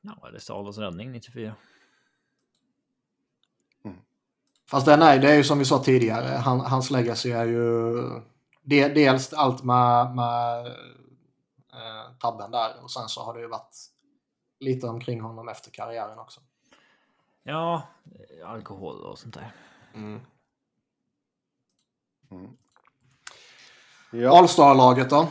ja, eller Salos räddning 94. Fast den är, det är ju som vi sa tidigare, han, hans legacy är ju de, dels allt med, med eh, tabben där och sen så har det ju varit lite omkring honom efter karriären också. Ja, alkohol och sånt där. ja, Allstar-laget då?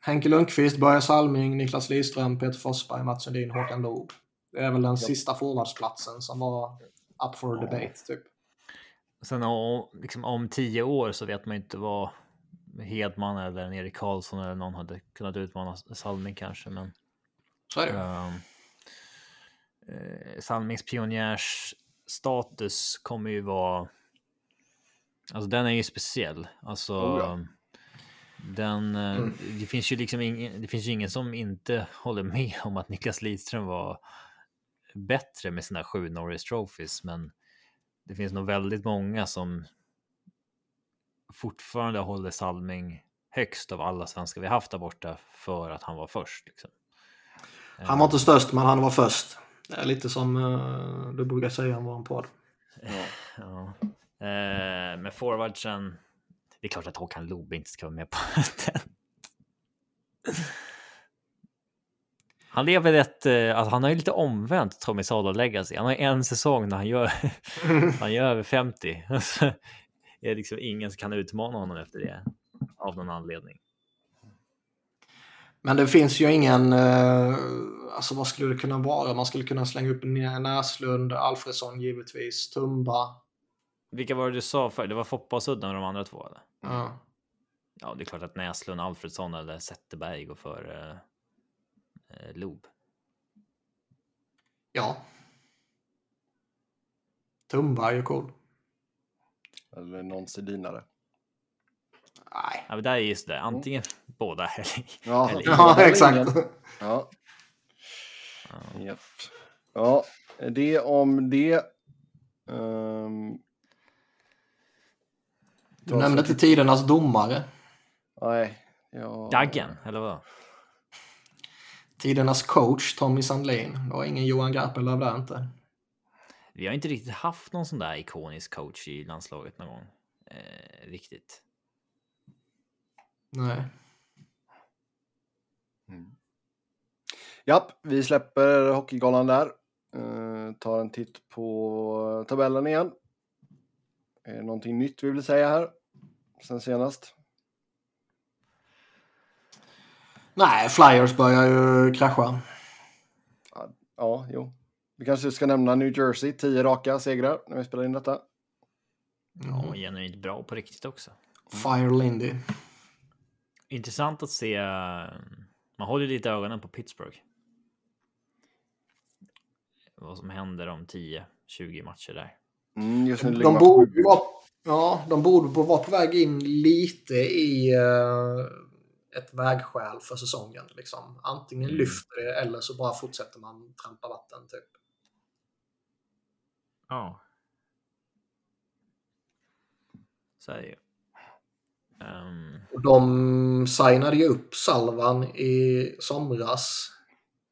Henke Lundqvist, Börje Salming, Niklas Lidström, Peter Forsberg, Mats Sundin, Håkan Loob. Det är väl den sista forwardsplatsen som var up for debate typ. Sen om, liksom, om tio år så vet man inte vad Hedman eller en Erik Karlsson eller någon hade kunnat utmana Salming kanske. Men Så är det um, eh, Salmings pionjärsstatus kommer ju vara. Alltså den är ju speciell. Alltså. Oh. Den, eh, Mm. det finns ju liksom ingen, det finns ju ingen som inte håller med om att Niklas Lidström var bättre med sina sju Norris Trophies, men det finns nog väldigt många som fortfarande håller Salming högst av alla svenskar vi haft där borta för att han var först. Liksom. Han var inte störst men han var först. Det är lite som uh, du brukar säga om vår podd. Ja. Eh, med forwardsen, det är klart att Håkan Loob inte ska vara med på den. Han lever ett, eh, alltså han har ju lite omvänt Tommy Salo Legacy. Han har en säsong när han gör, han gör över 50. Så är det liksom ingen som kan utmana honom efter det av någon anledning. Men det finns ju ingen, eh, alltså vad skulle det kunna vara? Man skulle kunna slänga upp Nä- Näslund, Alfredsson givetvis, Tumba. Vilka var det du sa för? Det var Foppa och Sudden och de andra två eller? Ja. Ja, det är klart att Näslund, Alfredsson eller Zetterberg går för eh, Loob. ja. Tumba är ju cool. Eller någon sedinare. Nej. Ja, men där är just det. Antingen båda eller... Ja, Eller- Ja, exakt. Ja. Japp. Ja, det om det. Um, Du nämnde inte tidernas domare. Nej. Ja. Daggen, eller vad? Tidernas coach, Tommy Sandlin. Det var ingen Johan Garpenlöv där inte. Vi har inte riktigt haft någon sån där ikonisk coach i landslaget någon gång. Eh, riktigt. Nej. Japp, vi släpper Hockeygalan där. Uh, tar en titt på tabellen igen. Är det någonting nytt vi vill säga här? Sen senast? Nej, Flyers börjar ju krascha. Ja, jo. Vi kanske ska nämna New Jersey, 10 raka segrar när vi spelar in detta. Ja, och genuint bra på riktigt också. Fire Lindy. Intressant att se. eh, Man håller lite ögonen på Pittsburgh. Vad som händer om 10-20 matcher där. Mm, just nu De man borde, vara, ja, de borde vara på väg in lite i eh, ett vägskäl för säsongen. Liksom. Antingen Mm. lyfter det eller så bara fortsätter man trampa vatten. Typ. Ja. Så är det ju. Och de signade ju upp Salvan i somras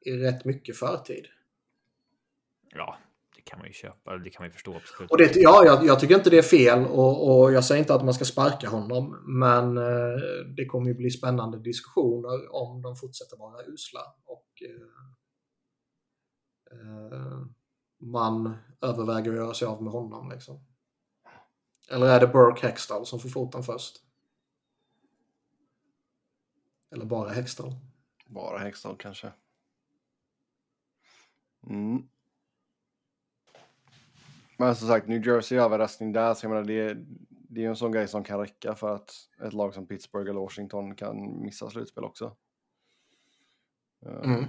i rätt mycket förtid. ja, det kan man ju köpa, det kan man ju förstå. Absolut. Och det, ja, jag, jag tycker inte det är fel och, och, jag säger inte att man ska sparka honom. Men eh, det kommer ju bli spännande diskussioner om de fortsätter vara usla. Och eh, eh, man överväger att göra sig av med honom. Liksom. Eller är det Burke Hextall som får foten först? Eller bara Hextall? Bara Hextall kanske. Mm. Men som sagt, New Jersey överraskning där, så jag menar det, det är ju en sån grej som kan räcka för att ett lag som Pittsburgh eller Washington kan missa slutspel också. Mm.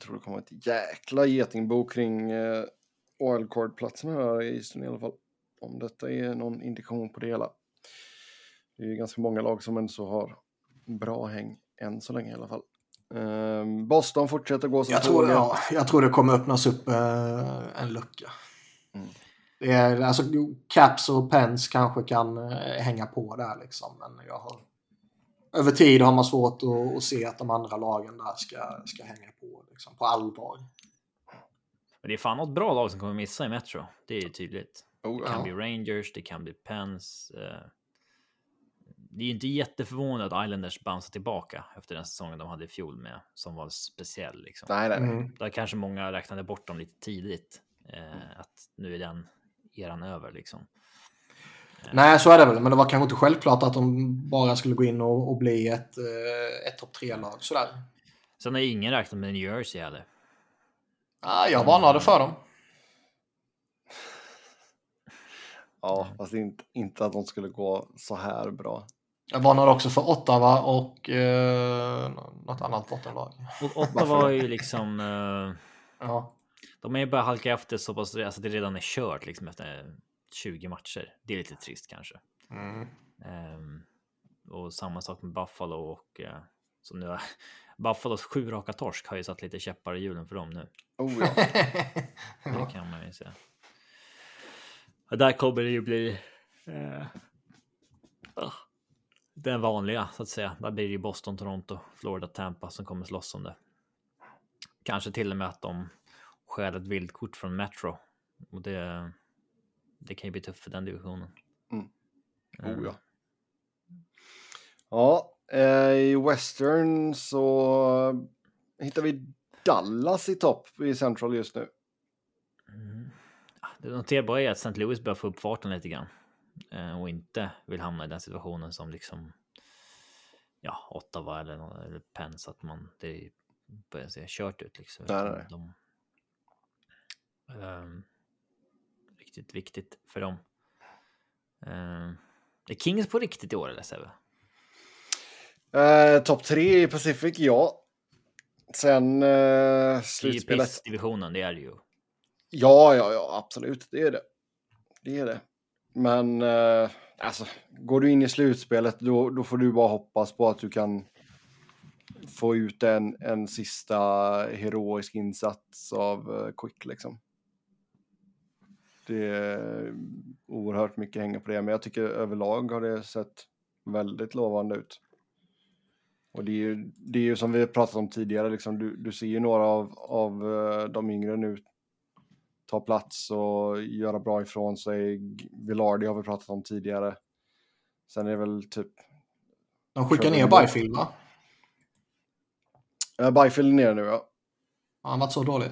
Tror det kommer ett jäkla getingbo kring uh, wildcard-platsen här i Eastern i alla fall. Om detta är någon indikation på det hela. Det är ju ganska många lag som ändå så har bra häng än så länge i alla fall. Um, Boston fortsätter gå som jag tror, ja, jag tror det kommer öppnas upp uh, en lucka. Mm. Det är, alltså, Caps och Pens kanske kan uh, hänga på där liksom. Men jag har, över tid har man svårt att, att se att de andra lagen där ska, ska hänga på liksom, på allvar. Men det är fan något bra lag som kommer missa i Metro. Det är ju tydligt. Oh, Det kan ja. bli Rangers, det kan bli Pens. eh, Det är ju inte jätteförvånande att Islanders bouncear tillbaka efter den säsongen de hade i fjol med som var speciell. Liksom. Nej, nej, nej. Mm. Där kanske många räknade bort dem lite tidigt. Eh, att nu är den eran över liksom. Nej, så är det väl. Men det var kanske inte självklart att de bara skulle gå in och, och bli ett, uh, ett topp tre-lag sådär. Sen har ju ingen räknat med New Jersey heller. Ah, jag varnade för dem. Ja, fast inte, inte att de skulle gå så här bra. Jag varnade också för Ottawa och uh, något annat bottenlag. Och Ottawa är ju liksom... Eh, Ja. de är ju bara halka efter så pass, alltså det redan är kört liksom efter 20 matcher. Det är lite trist kanske. Mm. Ehm, och samma sak med Buffalo och eh, som nu har, Buffalos sju raka torsk har ju satt lite käppar i hjulen för dem nu. Oh ja. Det kan man ju säga. Och där kommer det ju bli eh, ah, den vanliga så att säga. Där blir det ju Boston, Toronto, Florida, Tampa som kommer slåss om det. Kanske till och med att de stjäl ett vildkort från Metro och det. Det kan ju bli tufft för den divisionen. Oh ja. Ja, eh, i Western så hittar vi Dallas i topp i Central just nu. Mm. Ja, Det noterbara är att St. Louis börjar få upp farten lite grann eh, och inte vill hamna i den situationen som liksom. Ja, Ottawa eller, eller Penn så att man det börjar se kört ut liksom. Nej, nej. De, ehm, riktigt viktigt för dem. Ehm, är Kings på riktigt i år eller Sebbe? Eh, topp tre i Pacific, ja. Sen ju slutspelet. divisionen, det är det ju. Ja, ja, ja, absolut. Det är det. Det är det. Men eh, alltså, går du in i slutspelet då, då får du bara hoppas på att du kan få ut en, en sista heroisk insats av eh, Quick liksom. Det är oerhört mycket hänger på det, men jag tycker överlag har det sett väldigt lovande ut. Och det är ju, det är ju som vi pratat om tidigare, liksom, du, du ser ju några av, av eh, de yngre nu ta plats och göra bra ifrån sig. Villardi har vi pratat om tidigare. Sen är det väl typ... De skickar ner Byfield va? Byfield är nere nu ja. Har han varit så dålig?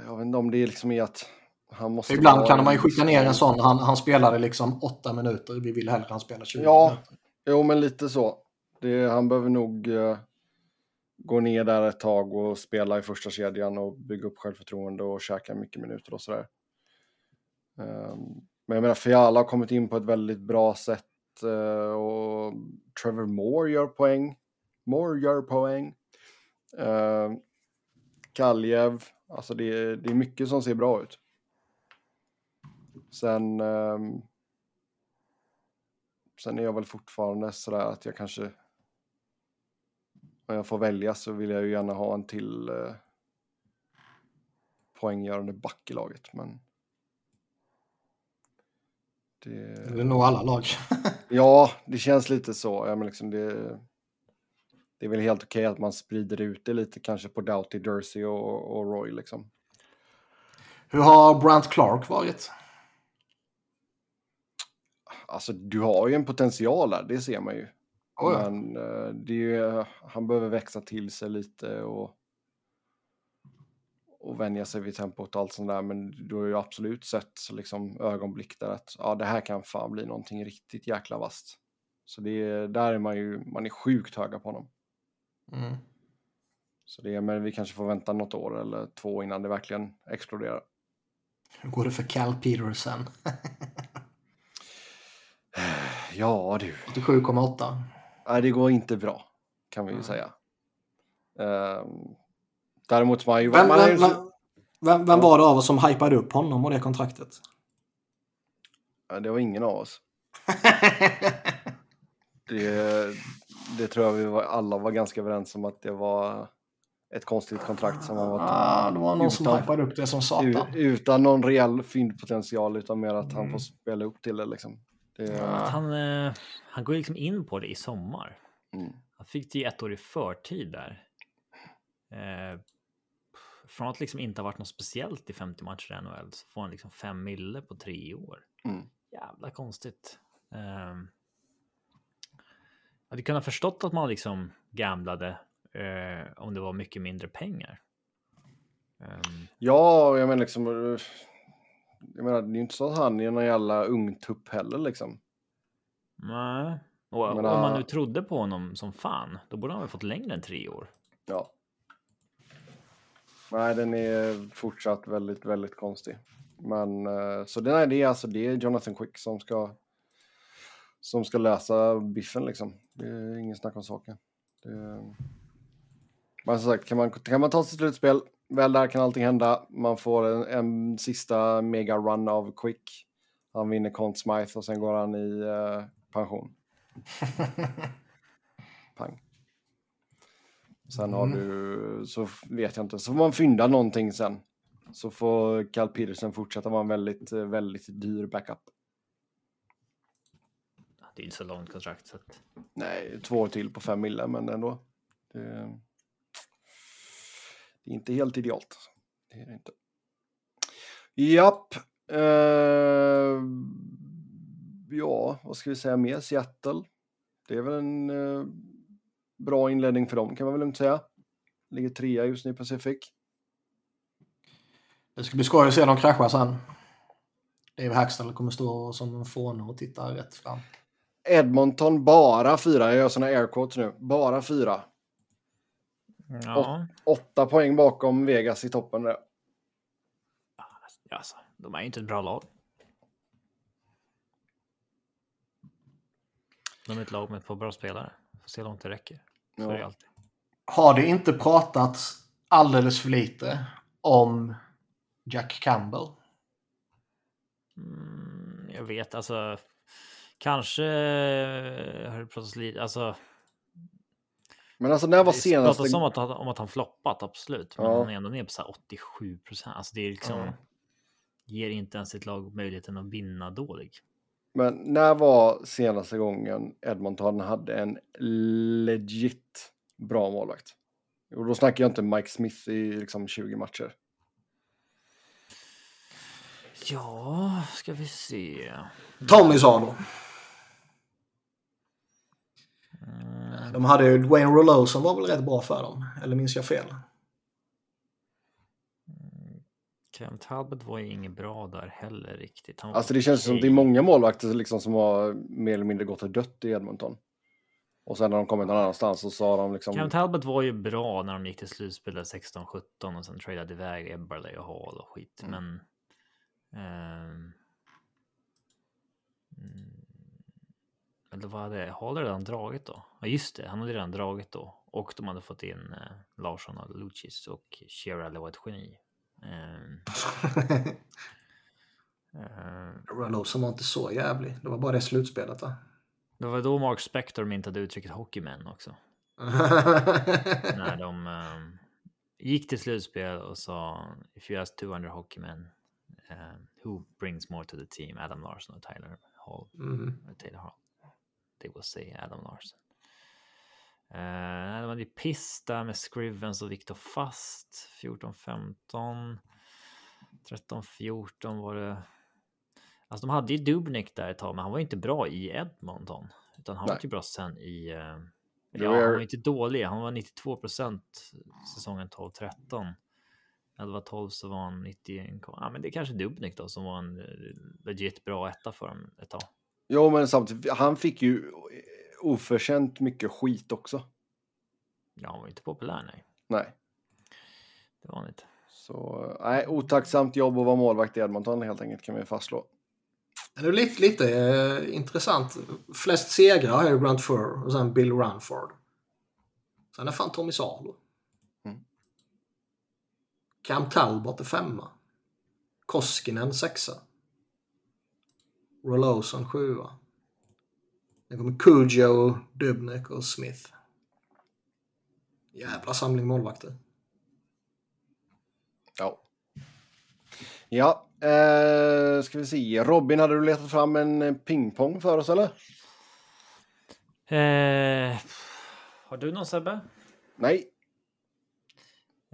Ja. Jag vet inte om det är liksom i att han måste... Ibland vara kan man ju skicka ner en sån. Han, han spelade liksom åtta minuter. Vi vill hellre han spelar 20 Ja, minuter. jo men lite så. Det, han behöver nog eh, gå ner där ett tag och spela i första kedjan och bygga upp självförtroende och käka mycket minuter och sådär. Ehm, men jag menar, Fiala har kommit in på ett väldigt bra sätt eh, och Trevor Moore gör poäng. Moore gör poäng. Uh, Kaljev, alltså det, är- det är mycket som ser bra ut. Sen ehm, Sen är jag väl fortfarande sådär att jag kanske om jag får välja så vill jag ju gärna ha en till eh, poänggörande back i laget. Men det, Det är nog alla lag. ja, det känns lite så. Ja, men liksom det, det är väl helt okej att man sprider ut det lite kanske på Doughty, Jersey och, och Roy liksom. Hur har Brant Clark varit? Alltså du har ju en potential där, det ser man ju. Oh ja. Men eh, det är ju, han behöver växa till sig lite och, och vänja sig vid tempot och allt sånt där. Men du har ju absolut sett liksom, ögonblick där att ja, det här kan fan bli någonting riktigt jäkla vasst. Så det är, där är man ju, man är sjukt höga på honom. Mm. Så det är, men vi kanske får vänta något år eller två innan det verkligen exploderar. Hur går det för Cal Peterson? Ja du. 87,8. Nej, det går inte bra kan vi ju Mm. säga. Ehm, däremot man ju... Vem, man vem, vem, vem, vem var det av oss som hypade upp honom och det kontraktet? Ja, det var ingen av oss. Det, det tror jag vi var, alla var ganska överens om att det var ett konstigt kontrakt som han var ah, det var någon som Utan- hypade upp det som satan. utan någon reell fyndpotential utan mer att han Mm. får spela upp till det liksom. Det, Ja. Han, eh, han går liksom in på det i sommar. mm. Han fick det ju ett år i förtid där. Eh, från att liksom inte ha varit något speciellt i 50 matcher i NHL så får han liksom fem mille på tre år. Mm. Jävla konstigt. Eh, jag hade kunnat förstått att man liksom gamblade eh, om det var mycket mindre pengar. Ehm, Ja, jag menar liksom... eh, Jag menar, det är ju inte så att han är någon jävla ungtupp heller liksom. nej. Och, menar- om man nu trodde på honom som fan, då borde han väl fått längre än tre år. Ja. Nej, den är fortsatt väldigt, väldigt konstig. Men eh, så det är, det är alltså det är Jonathan Quick som ska som ska lösa biffen liksom. Det är ingen snack om saken. Det, men som sagt, kan man, kan man ta sitt slutspel, väl där kan allting hända. Man får en, en sista mega run av Quick. Han vinner Conn Smythe och sen går han i eh, pension. Pang. Sen har Mm. du, så vet jag inte, så får man fynda någonting sen. Så får Cal Peterson fortsätta vara en väldigt, eh, väldigt dyr backup. Det är inte så långt kontrakt. Så att... Nej, två år till på fem mille, men ändå. Det, det är inte helt idealt. Det är det inte. Japp. Eh, ja, vad ska vi säga mer? Seattle. Det är väl en eh, bra inledning för dem kan man väl lugnt säga. Ligger trea just nu i Pacific. Det ska bli skoj att se dem krascha sen. Dave Hackstall kommer stå som en fåne och titta rätt fram. Edmonton bara fyra. Jag gör såna air quotes nu. Bara fyra. Ja, Åtta poäng bakom Vegas i toppen där. alltså, de är inte ett bra lag. De är ett lag med ett par bra spelare. Får se hur långt det räcker. Så är det Ja. alltid. Har det inte pratats alldeles för lite om Jack Campbell? Mm, jag vet alltså. Kanske eh, har det pratats lite. Alltså. Men alltså när var Det senaste... pratas om att, han- om att han floppat absolut. Men Ja. han är ändå ner på så här 87 procent. Alltså det är liksom. Ja. Ger inte ens ett lag möjligheten att vinna dålig. Men när var senaste gången Edmonton hade en legit bra målvakt? Och då snackar jag inte Mike Smith i liksom 20 matcher. Ja, ska vi se. Tommy Salo. Mm, De hade ju Dwayne Rouleau som var väl rätt bra för dem. Eller minns jag fel? Cam Talbot var ju inget bra där heller riktigt. Han Alltså det känns som att det är många målvakter liksom som har mer eller mindre gått och dött i Edmonton. Och sen när de kommit någon annanstans så sa de liksom... Cam Talbot var ju bra när de gick till slutspelet 16-17 och sen tradade iväg Eberle och Hall och skit. Mm. Men... ehm, eller vad hade Hall redan dragit då? Ja just det, han hade redan dragit då. Och de hade fått in eh, Larsson och Lucis och Chiarelli var ett geni. Rouleau som var inte så jävlig. Det var bara det slutspelet va? det var då Mark Spector myntade uttrycket hockeymän också. när de ehm, gick till slutspel och sa if you ask 200 hockeymen um, who brings more to the team, Adam Larsson och Tyler Hall. mm. Taylor Hall. They will say Adam Larsson. Eh, de hade ju piss där med Scrivens och Viktor Fast. 14-15. 13-14 var det. Alltså de hade ju Dubnik där ett tag, men han var inte bra i Edmonton. Utan han Nej. var ju bra sen i... Eh, ja, han var inte dålig. Han var 92 procent säsongen 12-13. 11-12 så var han 91. Ja, men det är kanske Dubnik då som var en eh, legit bra etta för dem ett tag. Jo, men samtidigt, han fick ju oförtjänt mycket skit också. Ja, han var inte populär, nej. Nej. Det var han inte. Så, nej, otacksamt jobb att vara målvakt i Edmonton helt enkelt kan vi ju fastslå. Det är lite, lite eh, intressant. Flest segrar har ju Grant Furr och sen Bill Runford. Sen är fan Tommy Salo. Mm. Cam Talbot är femma. Koskinen sexa. Rolloson sjua. Sen kommer Cujo, Dubnik och Smith. Jävla samling målvakter. Ja. Ja, eh, ska vi se. Robin, hade du letat fram en pingpong för oss eller? Eh, har du någon Sebbe? Nej,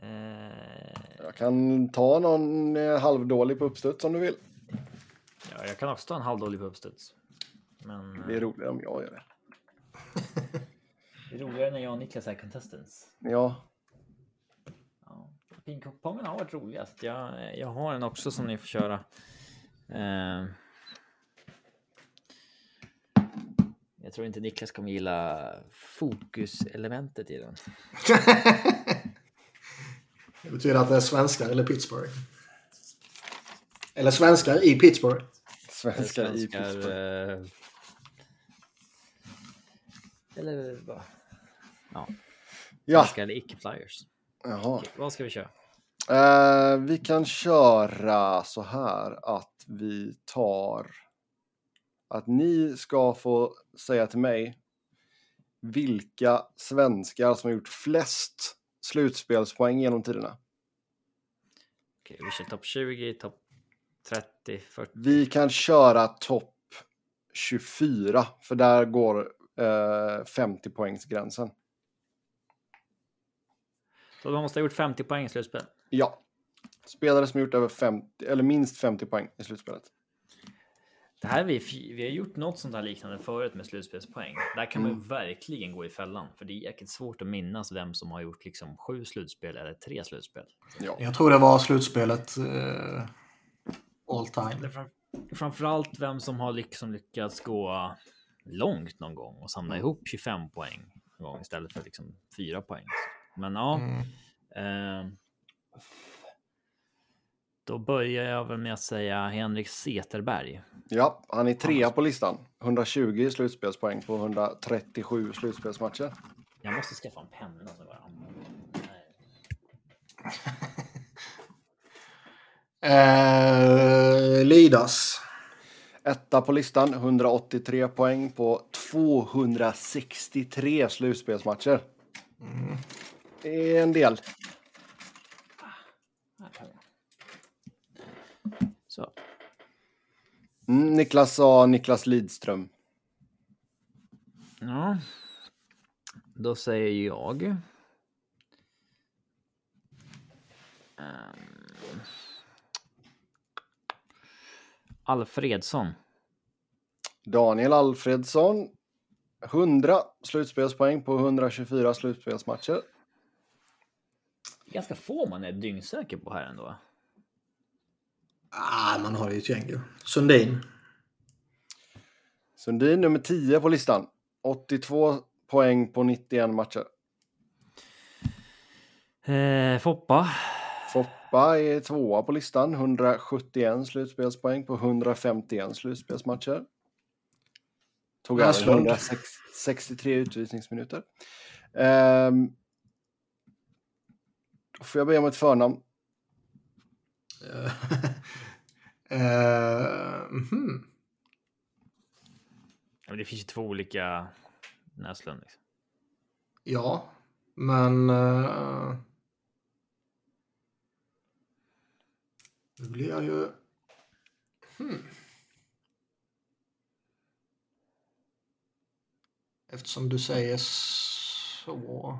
Eh, jag kan ta någon eh, halvdålig på uppstuds om du vill. Ja, jag kan också ta en halvdålig på uppstuds. Men Det eh, blir roligare om jag gör det. det är roligare när jag och Niklas är contestants. Ja, Ja. Pingpongen har varit roligast. Jag, jag har en också som ni får köra. Eh, jag tror inte Niklas kommer gilla fokuselementet i den. Det betyder att det är svenskar eller Pittsburgh. Eller svenskar i Pittsburgh. svenskar i Svenskar, Pittsburgh. eh, Eller vad? Ja, Ja, svenskar eller icke-flyers. jaha. Vad ska vi köra? Eh, vi kan köra så här att vi tar att ni ska få säga till mig vilka svenskar som har gjort flest slutspelspoäng genom tiderna. Okej, vi kör topp 20, topp 30, 40. Vi kan köra topp 24 för där går eh, 50 poängsgränsen. Så de måste ha gjort 50 poäng i slutspel. Ja. Spelare som gjort över 50 eller minst 50 poäng i slutspelet. Det här är vi, vi har gjort något sånt här liknande förut med slutspelspoäng. Där kan man ju verkligen gå i fällan, för det är jäkligt svårt att minnas vem som har gjort liksom sju slutspel eller tre slutspel. Ja. Jag tror det var slutspelet eh, all time. Framförallt vem som har liksom lyckats gå långt någon gång och samla ihop 25 poäng en gång istället för liksom 4 poäng. Men ja, Mm. eh, då börjar jag väl med att säga Henrik Seterberg. Ja, han är trea på listan. 120 slutspelspoäng på 137 slutspelsmatcher. Jag måste skaffa en penna använder. Nej. Eh, Lidas. Etta på listan, 183 poäng på 263 slutspelsmatcher. Det är en del. Så. Mm, Niklas sa Niklas Lidström. Ja. Då säger jag. Ehm. Alfredsson. Daniel Alfredsson. 100 slutspelspoäng på 124 slutspelsmatcher. Ganska få man är dyngsäker på här ändå. Ah, man har ju ett gäng ju. Sundin. Sundin nummer 10 på listan. 82 poäng på 91 matcher. Eh, Foppa. Foppa är tvåa på listan. 171 slutspelspoäng på 151 slutspelsmatcher. Tog även Näslund. 163 utvisningsminuter. Ehm, då får jag be om ett förnamn. Ja, men det finns ju två olika Näslund. Liksom. Ja, men... Uh, nu blir jag ju... Hmm. Eftersom du säger så... Så...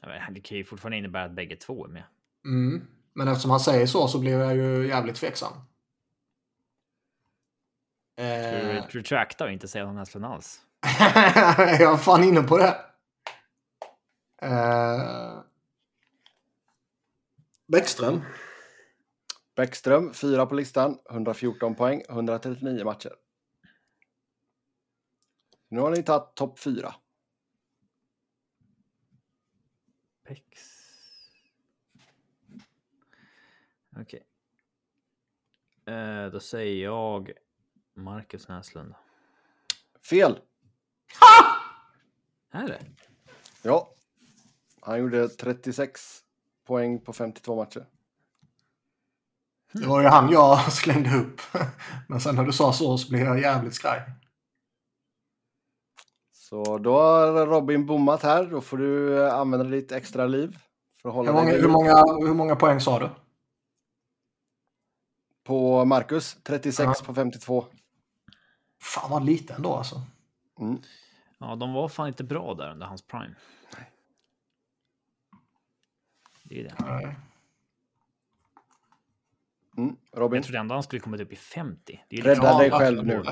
Ja, men Det kan ju fortfarande innebära att bägge två är med. Mm. Men eftersom han säger så så blir jag ju jävligt tveksam. Ska Eh, du retracta och inte säga någon Näslund alls? jag är fan inne på det. Eh, Bäckström. Bäckström, fyra på listan, 114 poäng, 139 matcher. Nu har ni tagit topp fyra. Pex. Okej. Eh, då säger jag Marcus Näslund. Fel! Är det? Ja. Han gjorde 36 poäng på 52 matcher. Det var ju han jag slängde upp. Men sen när du sa så så blev jag jävligt skraj. Så då har Robin bommat här. Då får du eh, använda ditt extra liv. För att hålla Hur många, hur, många, hur många poäng sa du? På Marcus, 36 Ja. på 52. Fan vad lite ändå alltså. Mm. Ja, de var fan inte bra där under hans prime. Det är det. Mm. Robin, Jag trodde ändå han skulle kommit upp i 50. Det är Rädda liksom dig själv nu.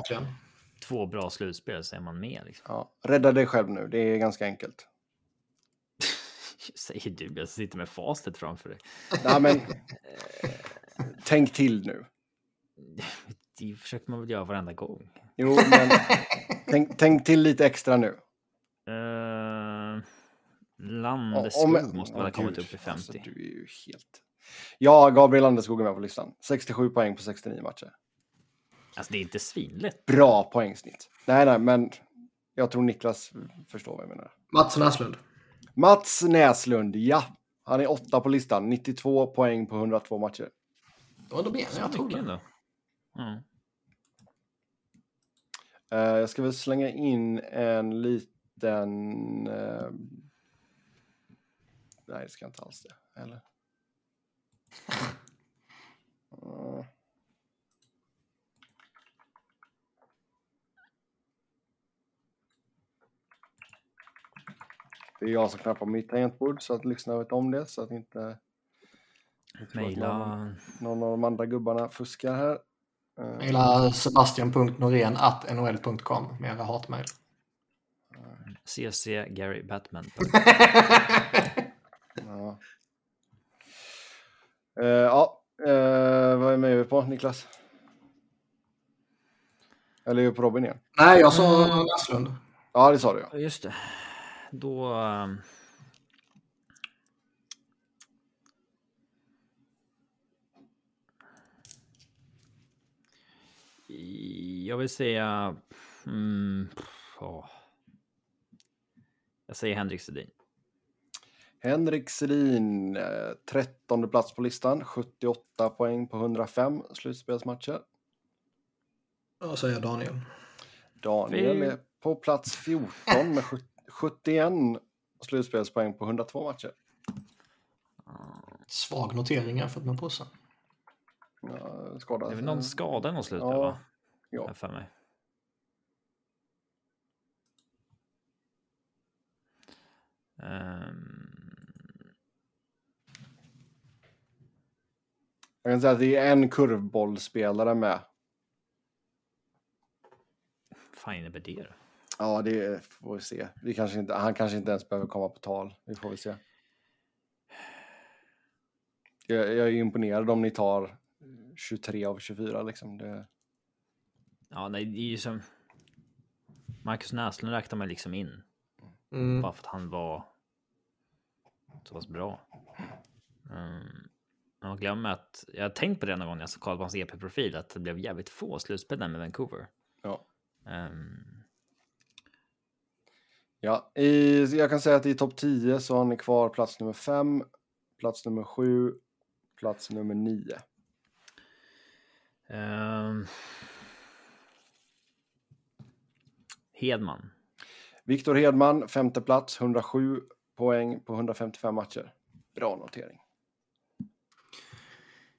Två bra slutspel så är man med. Liksom. ja, rädda dig själv nu. Det är ganska enkelt. Säger du, jag sitter med facit framför dig. Nej, men, tänk till nu. Det försöker man väl göra varenda gång. Jo, men tänk, tänk till lite extra nu. Uh, Om- Landeskog måste väl ha kommit upp i 50. Alltså, du är ju helt... Ja, Gabriel Landeskog är med på listan. 67 poäng på 69 matcher. Alltså det är inte svinlätt. Bra poängsnitt. Nej, nej, men jag tror Niklas förstår vad jag menar. Mats Näslund. Mats Näslund, ja. Han är åtta på listan. 92 poäng på 102 matcher. Det var ändå mer än jag trodde. ändå. Mm. Eh, jag ska väl slänga in en liten... eh, Nej, det ska inte alls det. Eller? Eh. Det är jag som knappar mitt tangentbord så att lyssnarna vet om det så att inte Mejla någon av de andra gubbarna fuskar här. Eh, Mejla sebastian.norén.nhl.com med era hatmejl. CC Gary Batman. Ja. Eh, ja, eh, vad är med vi på Niklas? Eller är vi på Robin igen? Nej, jag sa Näslund. Ja, det sa du ja. Just det. Då... ehm, Jag vill säga... Mm, ja. Jag säger Henrik Sedin. Henrik Selin, eh, 13 plats på listan, 78 poäng på 105 slutspelsmatcher. Jag säger Daniel. Daniel är på plats 14 med sjut- 71 slutspelspoäng på 102 matcher. Svag notering jämfört med Pussen. Ja, skadad. Det är väl någon skada i något slutspel, Ja, va? ja. För mig. Ehm, Jag kan säga att det är en kurvbollspelare med. fan innebär det då? Ja, det får vi se. Vi kanske inte, han kanske inte ens behöver komma på tal. Vi får väl se. Jag, jag är imponerad om ni tar 23 av 24 liksom. Det, Ja, nej, det är ju som... Marcus Näslund räknar man liksom in. Mm. Bara för att han var så pass bra. Um, man glömmer att jag har tänkt på det någon gång när jag kollade på hans EP-profil att det blev jävligt få slutspel där med Vancouver. ja. Ehm, Ja, i, jag kan säga att i topp 10 så har ni kvar plats nummer 5, plats nummer 7, plats nummer 9. ehm, Hedman. Viktor Hedman, femte plats, 107 poäng på 155 matcher. Bra notering.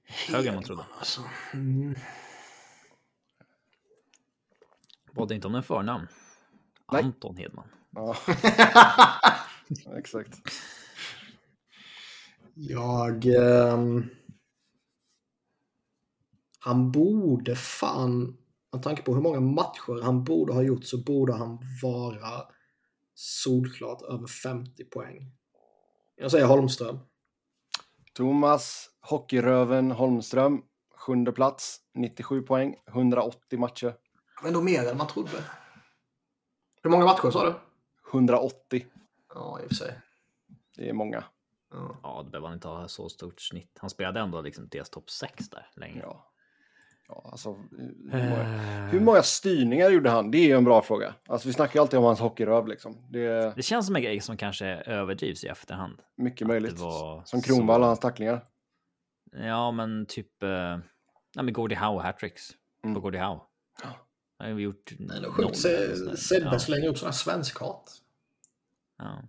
Högre än man trodde. Alltså. Mm. Bad inte om en förnamn. Nej. Anton Hedman. Ja. Exakt. Jag... ehm, han borde fan, med tanke på hur många matcher han borde ha gjort så borde han vara solklart över 50 poäng. Jag säger Holmström. Thomas Hockeyröven Holmström, sjunde plats, 97 poäng, 180 matcher. Men ändå mer än man trodde. Hur många matcher sa du? 180, Ja, i och för sig. det är många. Ja. Ja, det behöver han inte ha så stort snitt. Han spelade ändå liksom deras topp 6 där länge. Ja. Ja, alltså, hur, många, Eh, hur många styrningar gjorde han? Det är ju en bra fråga. Alltså, vi snackar ju alltid om hans hockeyröv. Liksom. Det Det känns som en grej som kanske överdrivs i efterhand. mycket möjligt. Som Kronwall så- och hans tacklingar. Ja, men typ... Eh, nej, men Gordie Howe hattricks Mm. på Gordie Howe. Ja. Han har vi gjort Det är noll. sjukt. Se-. Sebbe Ja, slänger upp sådana svenskhat. ja.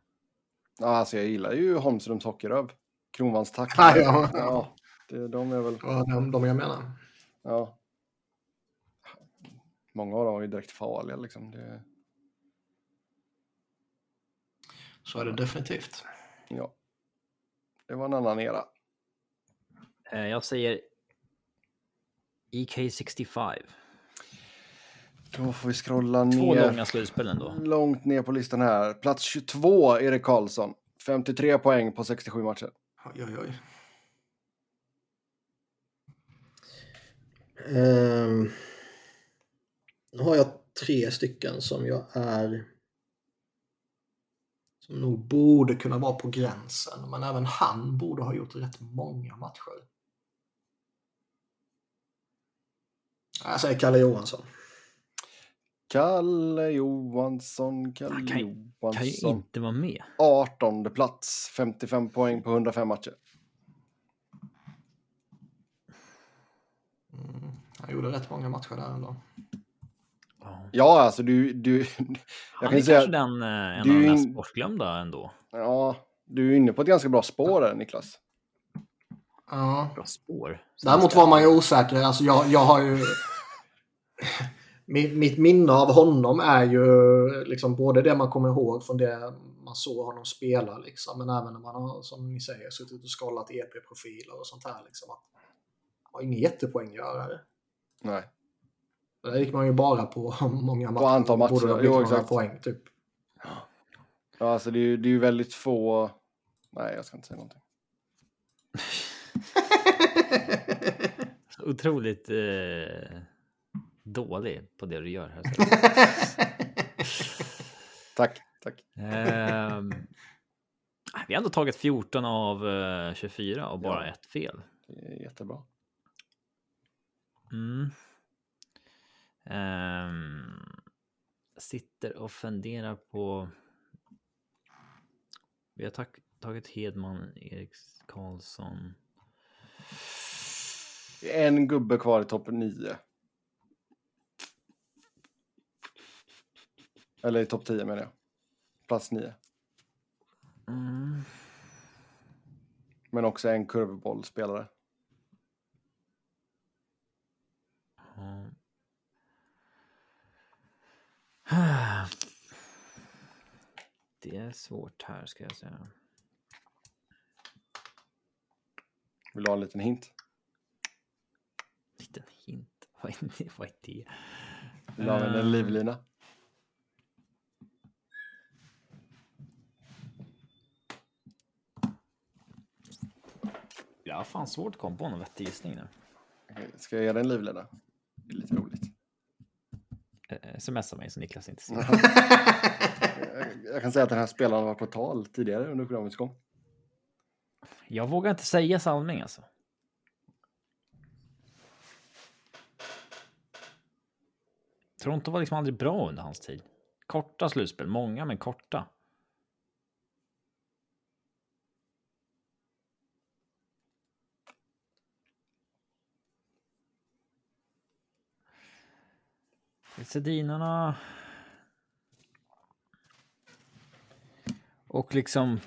Ja, alltså, jag gillar ju Holmströms hockeyröv. Kronwalls tacklingar. Ja, ja. ja det, de är väl... Det var de, de jag menar. Ja. Många av dem är ju direkt farliga. Liksom. Det, Så är det definitivt. ja. det var en annan era. Eh, Jag säger E EK65. Då får vi scrolla Två ner. långa slutspel ändå. Långt ner på listan här. Plats 22, Erik Karlsson. 53 poäng på 67 matcher. Oj, oj, oj. Ehm, nu har jag tre stycken som jag är som nog borde kunna vara på gränsen, men även han borde ha gjort rätt många matcher. Jag säger Kalle Johansson. Kalle Johansson, Kalle Han kan ju- Kan ju Johansson. inte vara med. 18 plats, 55 poäng på 105 matcher. Mm, han gjorde rätt många matcher där ändå. Ja. Ja, alltså du... du Han jag är kan säga, kanske den, eh, en du av de mest bortglömda ändå. ja, du är inne på ett ganska bra spår där, Niklas. Ja. Bra spår. Däremot var man ju osäker. Alltså jag, jag har ju... mitt, mitt minne av honom är ju liksom både det man kommer ihåg från det man såg honom spela liksom, men även när man har, som ni säger, suttit och skollat EP-profiler och sånt här. Liksom, att han var ingen jättepoänggörare. Nej. Där gick man ju bara på många matcher. antal matcher, Borde ha jo, exakt. poäng, typ. Ja, alltså det är ju det är ju väldigt få... Nej, jag ska inte säga någonting. Otroligt eh, dålig på det du gör här. Tack, tack. Ehm, vi har ändå tagit 14 av eh, 24 och bara Ja. ett fel. Jättebra. Mm. Ehm, sitter och funderar på. Vi har tag- tagit Hedman, Erik Karlsson. En gubbe kvar i topp 9. Eller i topp 10 menar jag. Plats 9. Mm. Men också en kurvbollspelare. Ja. Det är svårt här ska jag säga. Vill du ha en liten hint? Liten hint. Vad är det? Vad är det? Vill du använda en livlina? Jag har fan svårt att komma på någon vettig gissning nu. Okej, Ska jag dig en livlina? Det är lite roligt. Eh, Smsa mig så Niklas inte ser. Jag- Jag kan säga att den här spelaren var på tal tidigare under programmets gång. Jag vågar inte säga Salming alltså. Toronto var liksom aldrig bra under hans tid. Korta slutspel, många men korta. Sedinarna. Och liksom.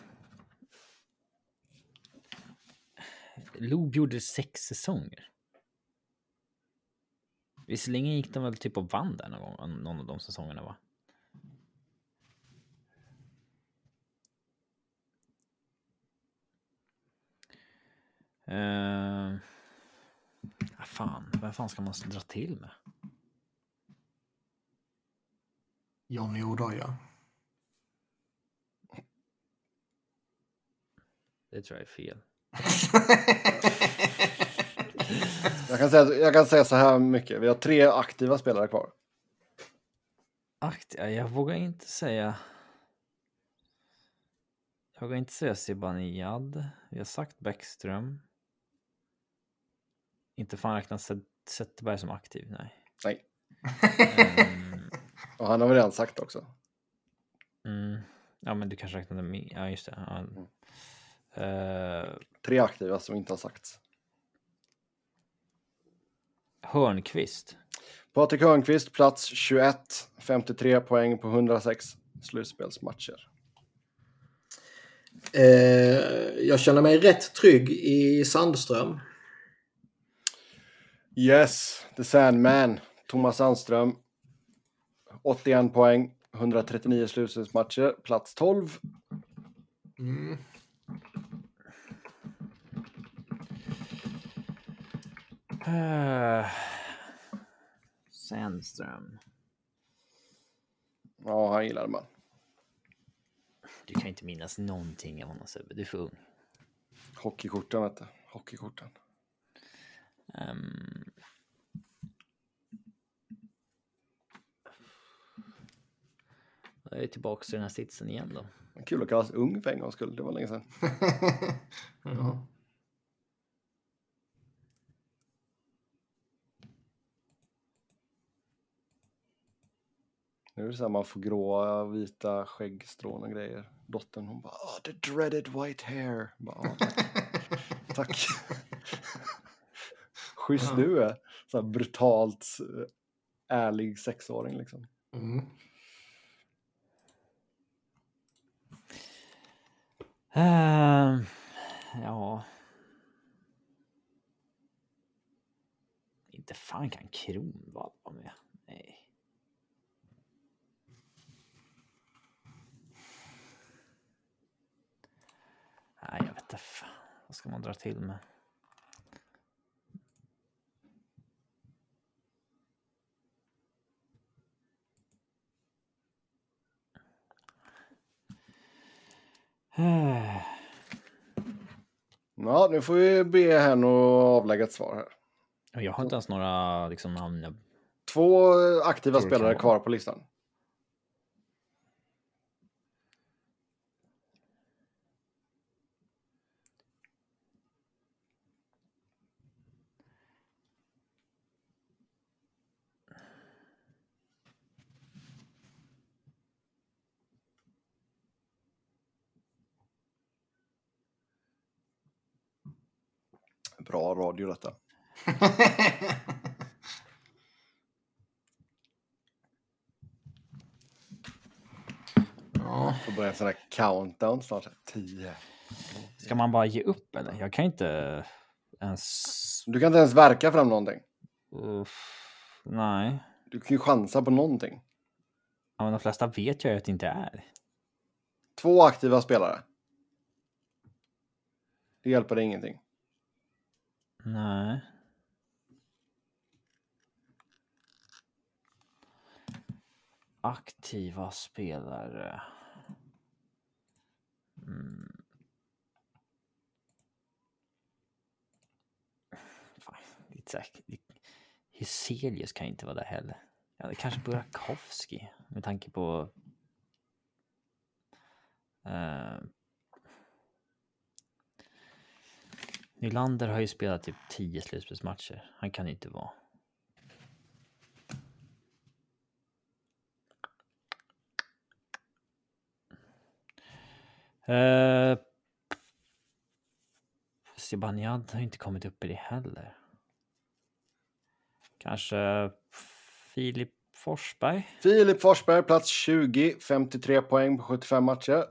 Loob gjorde sex säsonger. Visserligen gick de väl typ och vann där någon, gång, någon av de säsongerna va? Uh, fan, vem fan ska man dra till med? Johnny Odoja. Det tror jag är fel. jag, kan säga, jag kan säga så här mycket. Vi har tre aktiva spelare kvar. Aktiva? Jag vågar inte säga. Jag vågar inte säga Zibanejad. Vi har sagt Bäckström. Inte fan räknas Zetterberg som aktiv, nej. Nej. um... Och han har väl redan sagt också. Mm. Ja, men du kanske räknade med. Ja, just det. Ja. Mm. Uh... Tre aktiva som inte har sagts. Hörnqvist. Patrik Hörnqvist, plats 21, 53 poäng på 106 slutspelsmatcher. Eh, jag känner mig rätt trygg i Sandström. Yes, the Sandman. Thomas Sandström. 81 poäng, 139 slutspelsmatcher, plats 12. Mm. Uh, Sandström. Ja, han gillade man. Du kan inte minnas någonting av honom Sebbe, du är för ung. Hockeykorten vet du, hockeykorten. Um... Jag är tillbaka i den här sitsen igen då. Kul att kallas ung för en gångs skull, det var länge sedan. ja. Nu är det så här man får gråa, vita skäggstrån och grejer. Dottern hon bara oh, the dreaded white hair. Bara, oh, tack. tack. Schysst du är. Så här brutalt eh, ärlig sexåring liksom. Mm. Uh, ja. Inte fan kan Kronwall vara med. Nej. Nej, jag vet inte. Vad ska man dra till med? Ja, nu får vi be henne att avlägga ett svar här. Jag har inte ens några liksom, namn. Två aktiva spelare kvar på listan. Bra radio detta. ja. Får börja en sån här countdown snart. 10. Ska man bara ge upp eller? Jag kan inte ens... Du kan inte ens verka fram någonting. Uff, nej. Du kan ju chansa på någonting. Ja, men de flesta vet jag att det inte är. Två aktiva spelare. Det hjälper dig ingenting. Nej. Aktiva spelare. Mm. Fan, Hyselius kan inte vara där heller. Ja, det kanske Burakovsky med tanke på uh, Nylander har ju spelat typ 10 slutspelsmatcher. Han kan ju inte vara. Eh, uh, Zibanejad har inte kommit upp i det heller. Kanske Filip Forsberg? Filip Forsberg, plats 20, 53 poäng på 75 matcher.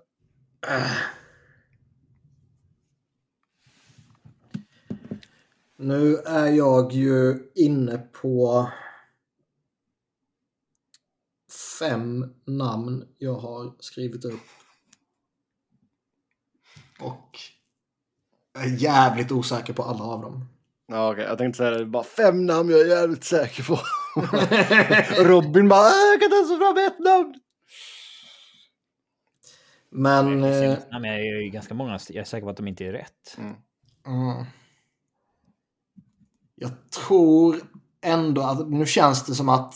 Nu är jag ju inne på fem namn jag har skrivit upp. Och Jag är jävligt osäker på alla av dem. Ja, okej. Jag tänkte säga det. Bara fem namn jag är jävligt säker på. Robin bara, "Äh, jag kan inte ens få fram ett namn. Men... Jag Eh, är, jag är ju ganska många, jag är säker på att de inte är rätt. Mm. mm. Jag tror ändå att nu känns det som att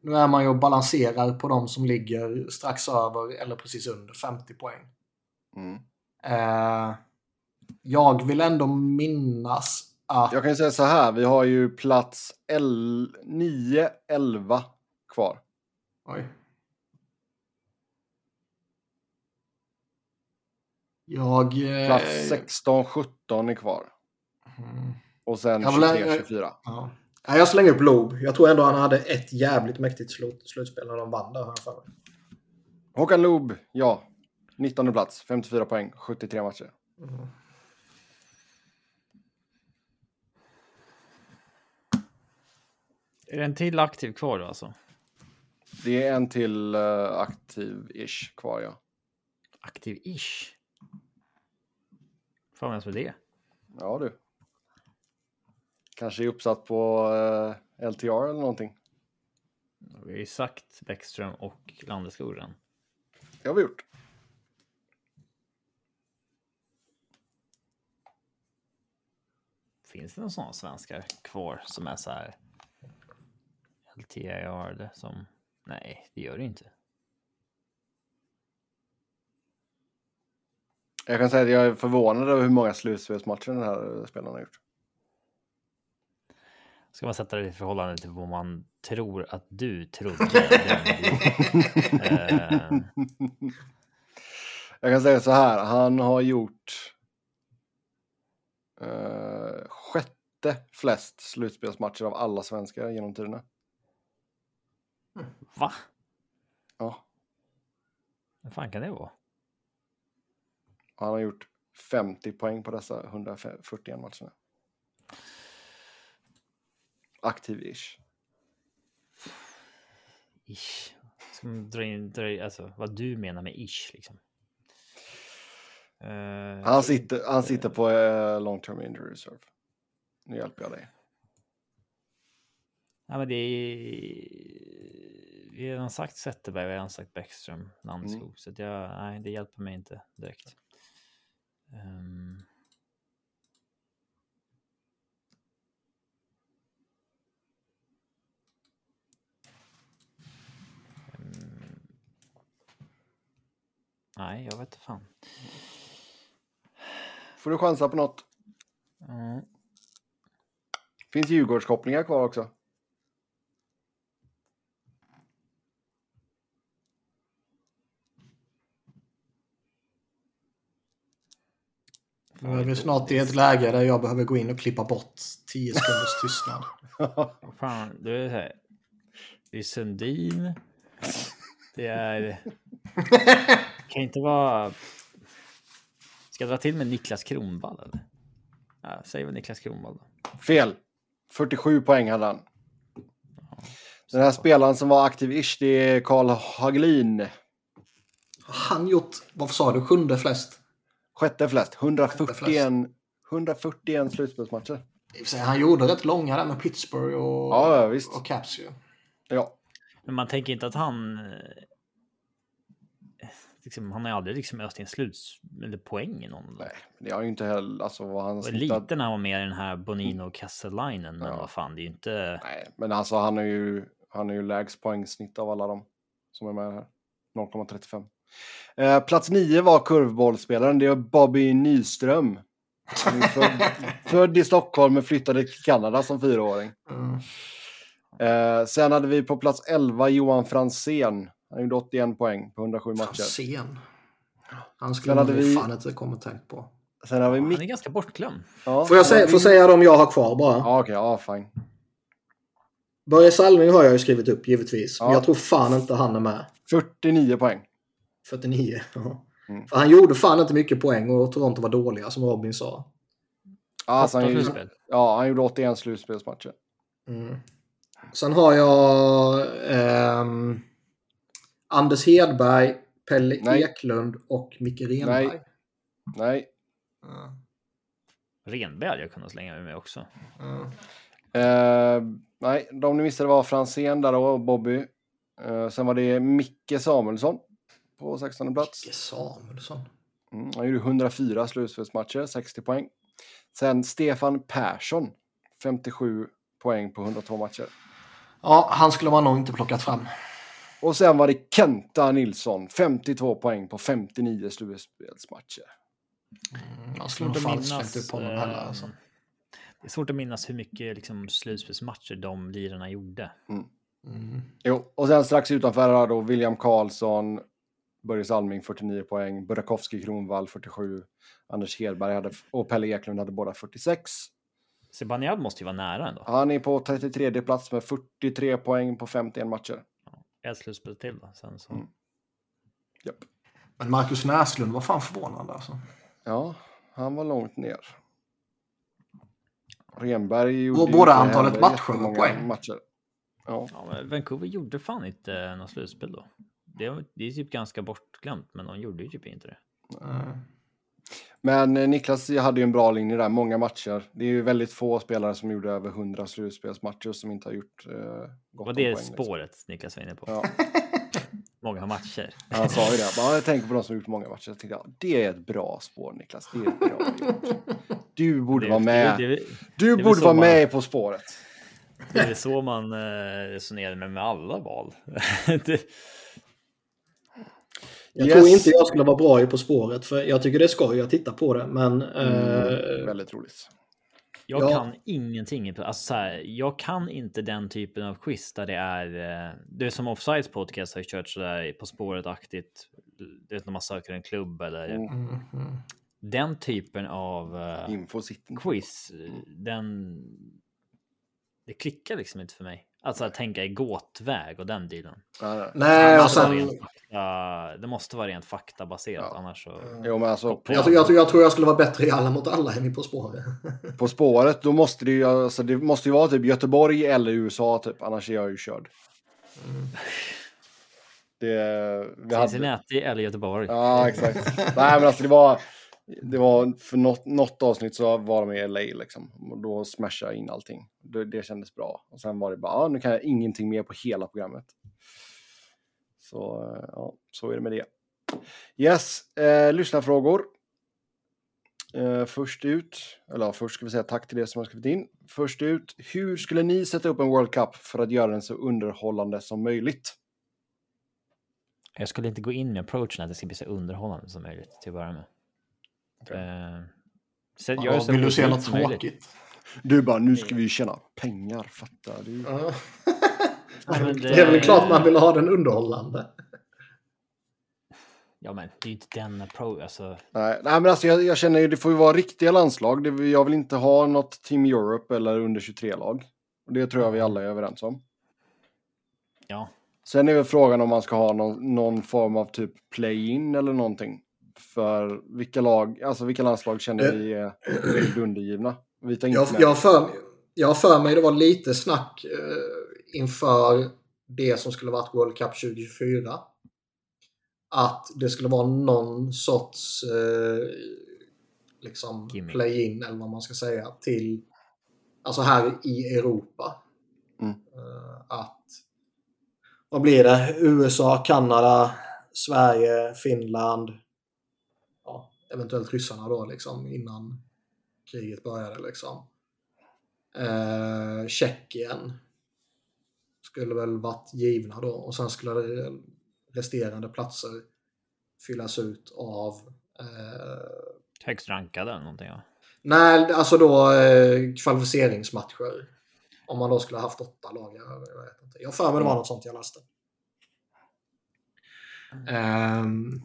nu är man ju och balanserar på de som ligger strax över eller precis under 50 poäng. Mm. Eh, jag vill ändå minnas att... Jag kan ju säga så här, vi har ju plats 9, 11 kvar. Oj. Jag... eh, Plats 16, 17 är kvar. mm, Och sen Jag vill- 23, 24. ja. Jag slänger upp Lob. Jag tror ändå han hade ett jävligt mäktigt slut, slutspel när de vann där. har jag för mig. Håkan Loob, ja. 19 plats, 54 poäng, 73 matcher. Mm. Är det en till aktiv kvar då alltså? Det är en till uh, aktiv-ish kvar, ja. Aktiv-ish? Fan som är det? Ja du. Kanske är uppsatt på uh, LTR eller någonting. Vi har ju sagt Bäckström och Landeskog Det har vi gjort. Finns det några sådana svenskar kvar som är så här LTIR det som? Nej, det gör det inte. Jag kan säga att jag är förvånad över hur många slutspelsmatcher den här spelaren har gjort. Ska man sätta det i förhållande till vad man tror att du trodde? Eh, Jag kan säga så här, han har gjort uh, sjätte flest slutspelsmatcher av alla svenskar genom tiderna. Va? Ja, Vad fan kan det vara? han har gjort 50 poäng på dessa 141 matcherna. Aktiv-ish. Ish. Ska man dra in, dra alltså vad du menar med ish liksom? Eh, Han sitter, han sitter på uh, long term injury reserve. Nu hjälper jag dig. Ja, men det är... Vi har redan sagt Zetterberg, har redan sagt Bäckström, Landeskog. Mm. Så jag, nej, det hjälper mig inte direkt. Ehm. Nej, jag vet inte fan. Får du chansa på något? Mm. Finns Djurgårdskopplingar kvar också? Nu är vi snart i ett läge där jag behöver gå in och klippa bort 10 sekunders tystnad. Fan, det är här. Det är Sundin. Det är... Kan inte vara... Ska jag dra till med Niklas Kronwall eller? Ja, säg väl Niklas Kronwall då. Fel. 47 poäng hade han. Den här spelaren som var aktiv-ish, det är Karl Hagelin. Har han gjort, vad sa du, sjunde flest? Sjätte flest. Sjätte 141, flest. 141 slutspelsmatcher. Han gjorde rätt långa där med Pittsburgh och, Ja, ja, visst. och Caps ju. Ja. Men man tänker inte att han... Liksom, han har ju aldrig liksom öst in sluts eller poäng i någon. Nej, det har ju inte heller... Alltså vad han snittat... lite när han var med i den här Bonino Kesselainen, men Ja. vad fan, det är ju inte... Nej, men alltså han är ju, han är ju lägst poängsnitt av alla de som är med här. 0,35. Eh, plats 9 var kurvbollspelaren. Det är Bobby Nyström. Född, född i Stockholm men flyttade till Kanada som fyraåring. Mm. Eh, sen hade vi på plats 11 Johan Fransén. Han gjorde 81 poäng på 107 matcher. Sen. Han skulle hade man vi- fan inte kommit tänkt på. Sen har vi Han Mick... är ganska bortglömd. Ja, Får jag, säga, vi- får säga de jag har kvar bara? Ja, okej. ja, fine. Börje Salming har jag ju skrivit upp givetvis. Men Ja. jag tror fan inte han är med. 49 poäng. 49. ja. Mm. För han gjorde fan inte mycket poäng och Toronto var dåliga som Robin sa. Ja, alltså, han, gjorde, ja, han gjorde 81 slutspelsmatcher. Mm. Sen har jag ehm, Anders Hedberg, Pelle Nej. Eklund och Micke Renberg. Nej. Nej, Ja. Renberg hade jag kunnat slänga mig med också. Mm. Eh, nej, de ni missade var Franzén där då, och Bobby. Eh, sen var det Micke Samuelsson på 16 plats. Micke Samuelsson. Mm, han gjorde 104 slutspelsmatcher, 60 poäng. Sen Stefan Persson, 57 poäng på 102 matcher. Ja, han skulle man nog inte plockat fram. Och sen var det Kenta Nilsson, 52 poäng på 59 slutspelsmatcher. Mm, jag skulle nog falskt minnas, upp honom heller. eh, Alltså. Det är svårt att minnas hur mycket liksom, slutspelsmatcher de lirarna gjorde. Mm. Jo, och sen strax utanför här då William Karlsson, Börje Salming 49 poäng, Burakovsky Kronvall 47, Anders Hedberg hade, och Pelle Eklund hade båda 46. Zibanejad måste ju vara nära ändå. Han är på 33 plats med 43 poäng på 51 matcher. Ett slutspel till då. Sen så. Mm. Japp. Men Marcus Näslund var fan förvånande alltså. Ja, han var långt ner. Renberg gjorde Och ju både antalet matcher och poäng. Matcher. Ja. Ja, men Vancouver gjorde fan inte något slutspel då. Det, var- det är typ ganska bortglömt, men de gjorde ju typ inte det. Mm. Men eh, Niklas hade ju en bra linje där, många matcher. Det är ju väldigt få spelare som gjorde över 100 slutspelsmatcher som inte har gjort eh, gott om det poäng. liksom. spåret Niklas var inne på? Ja, Många matcher. han sa ju det. Jag tänker på de som har gjort många matcher. Jag tänkte, det är ett bra spår Niklas. Det är ett bra gjort. Du borde Det- vara med. Det, det, Du borde vara man- med På spåret. det är så man eh, resonerar med, med alla val. Jag Yes. tror inte jag skulle vara bra i På spåret, för jag tycker det är skoj att titta på det, men... Mm, eh, väldigt roligt. jag Ja. kan ingenting. Alltså, så här, jag kan inte den typen av quiz där det är. Eh, det är som Offsides podcast har kört sådär På spåret-aktigt. Du vet när man söker en klubb eller Mm. mm, mm. den typen av eh, sitter. quiz. Den. Det klickar liksom inte för mig. Alltså att tänka i gåtväg och den dealen. Nej, och måste vara sen... rent fakta- det måste vara rent faktabaserat Ja. annars så. Jo, men alltså, Jag, tror- jag, tror- jag tror jag skulle vara bättre i Alla mot alla än i På spåret. på spåret, då måste det ju, alltså, det måste ju vara typ Göteborg eller USA typ, annars är jag ju körd. Det, vi hade, Cincinnati eller Göteborg. ja, exakt. Nej, men alltså det var, det var för något, något avsnitt så var de i LA liksom. Och då smashade jag in allting. Det, det kändes bra. Och sen var det bara, ah, nu kan jag ingenting mer på hela programmet. Så, eh, ja, så är det med det. Yes, eh, lyssnarfrågor. Eh, först ut, eller ja, först ska vi säga tack till er som har skrivit in. Först ut, hur skulle ni sätta upp en World Cup för att göra den så underhållande som möjligt? Jag skulle inte gå in med approachen att det ska bli så underhållande som möjligt till att börja med. Eh, det Ja, vill du se något möjligt. tråkigt? Du bara, nu ska vi tjäna pengar, fattar du? Ja. Men Det är väl klart man vill ha den underhållande. Ja, men det är ju inte den approach. Alltså, Nej, nej men alltså jag, jag känner ju det får ju vara riktiga landslag. Det, jag vill inte ha något Team Europe eller under 23-lag. Och Det tror jag vi alla är överens om. ja, Sen är väl frågan om man ska ha någon, någon form av typ play-in eller någonting. För vilka lag, alltså vilka landslag känner Eh. vi är undergivna? Vi tar inte Jag, har för, jag för mig det var lite snack eh, inför det som skulle varit World Cup 2024. Att det skulle vara någon sorts eh, liksom play-in eller vad man ska säga till alltså här i Europa. Mm. Eh, att vad blir det? USA, Kanada, Sverige, Finland. Eventuellt ryssarna då liksom innan kriget började liksom. Eh, Tjeckien skulle väl varit givna då och sen skulle resterande platser fyllas ut av eh, högst rankade eller någonting. Ja. Nej, alltså då eh, kvalificeringsmatcher. Om man då skulle ha haft åtta lag. Jag, jag vet inte. Jag för mig det var något sånt jag läste. Ehm,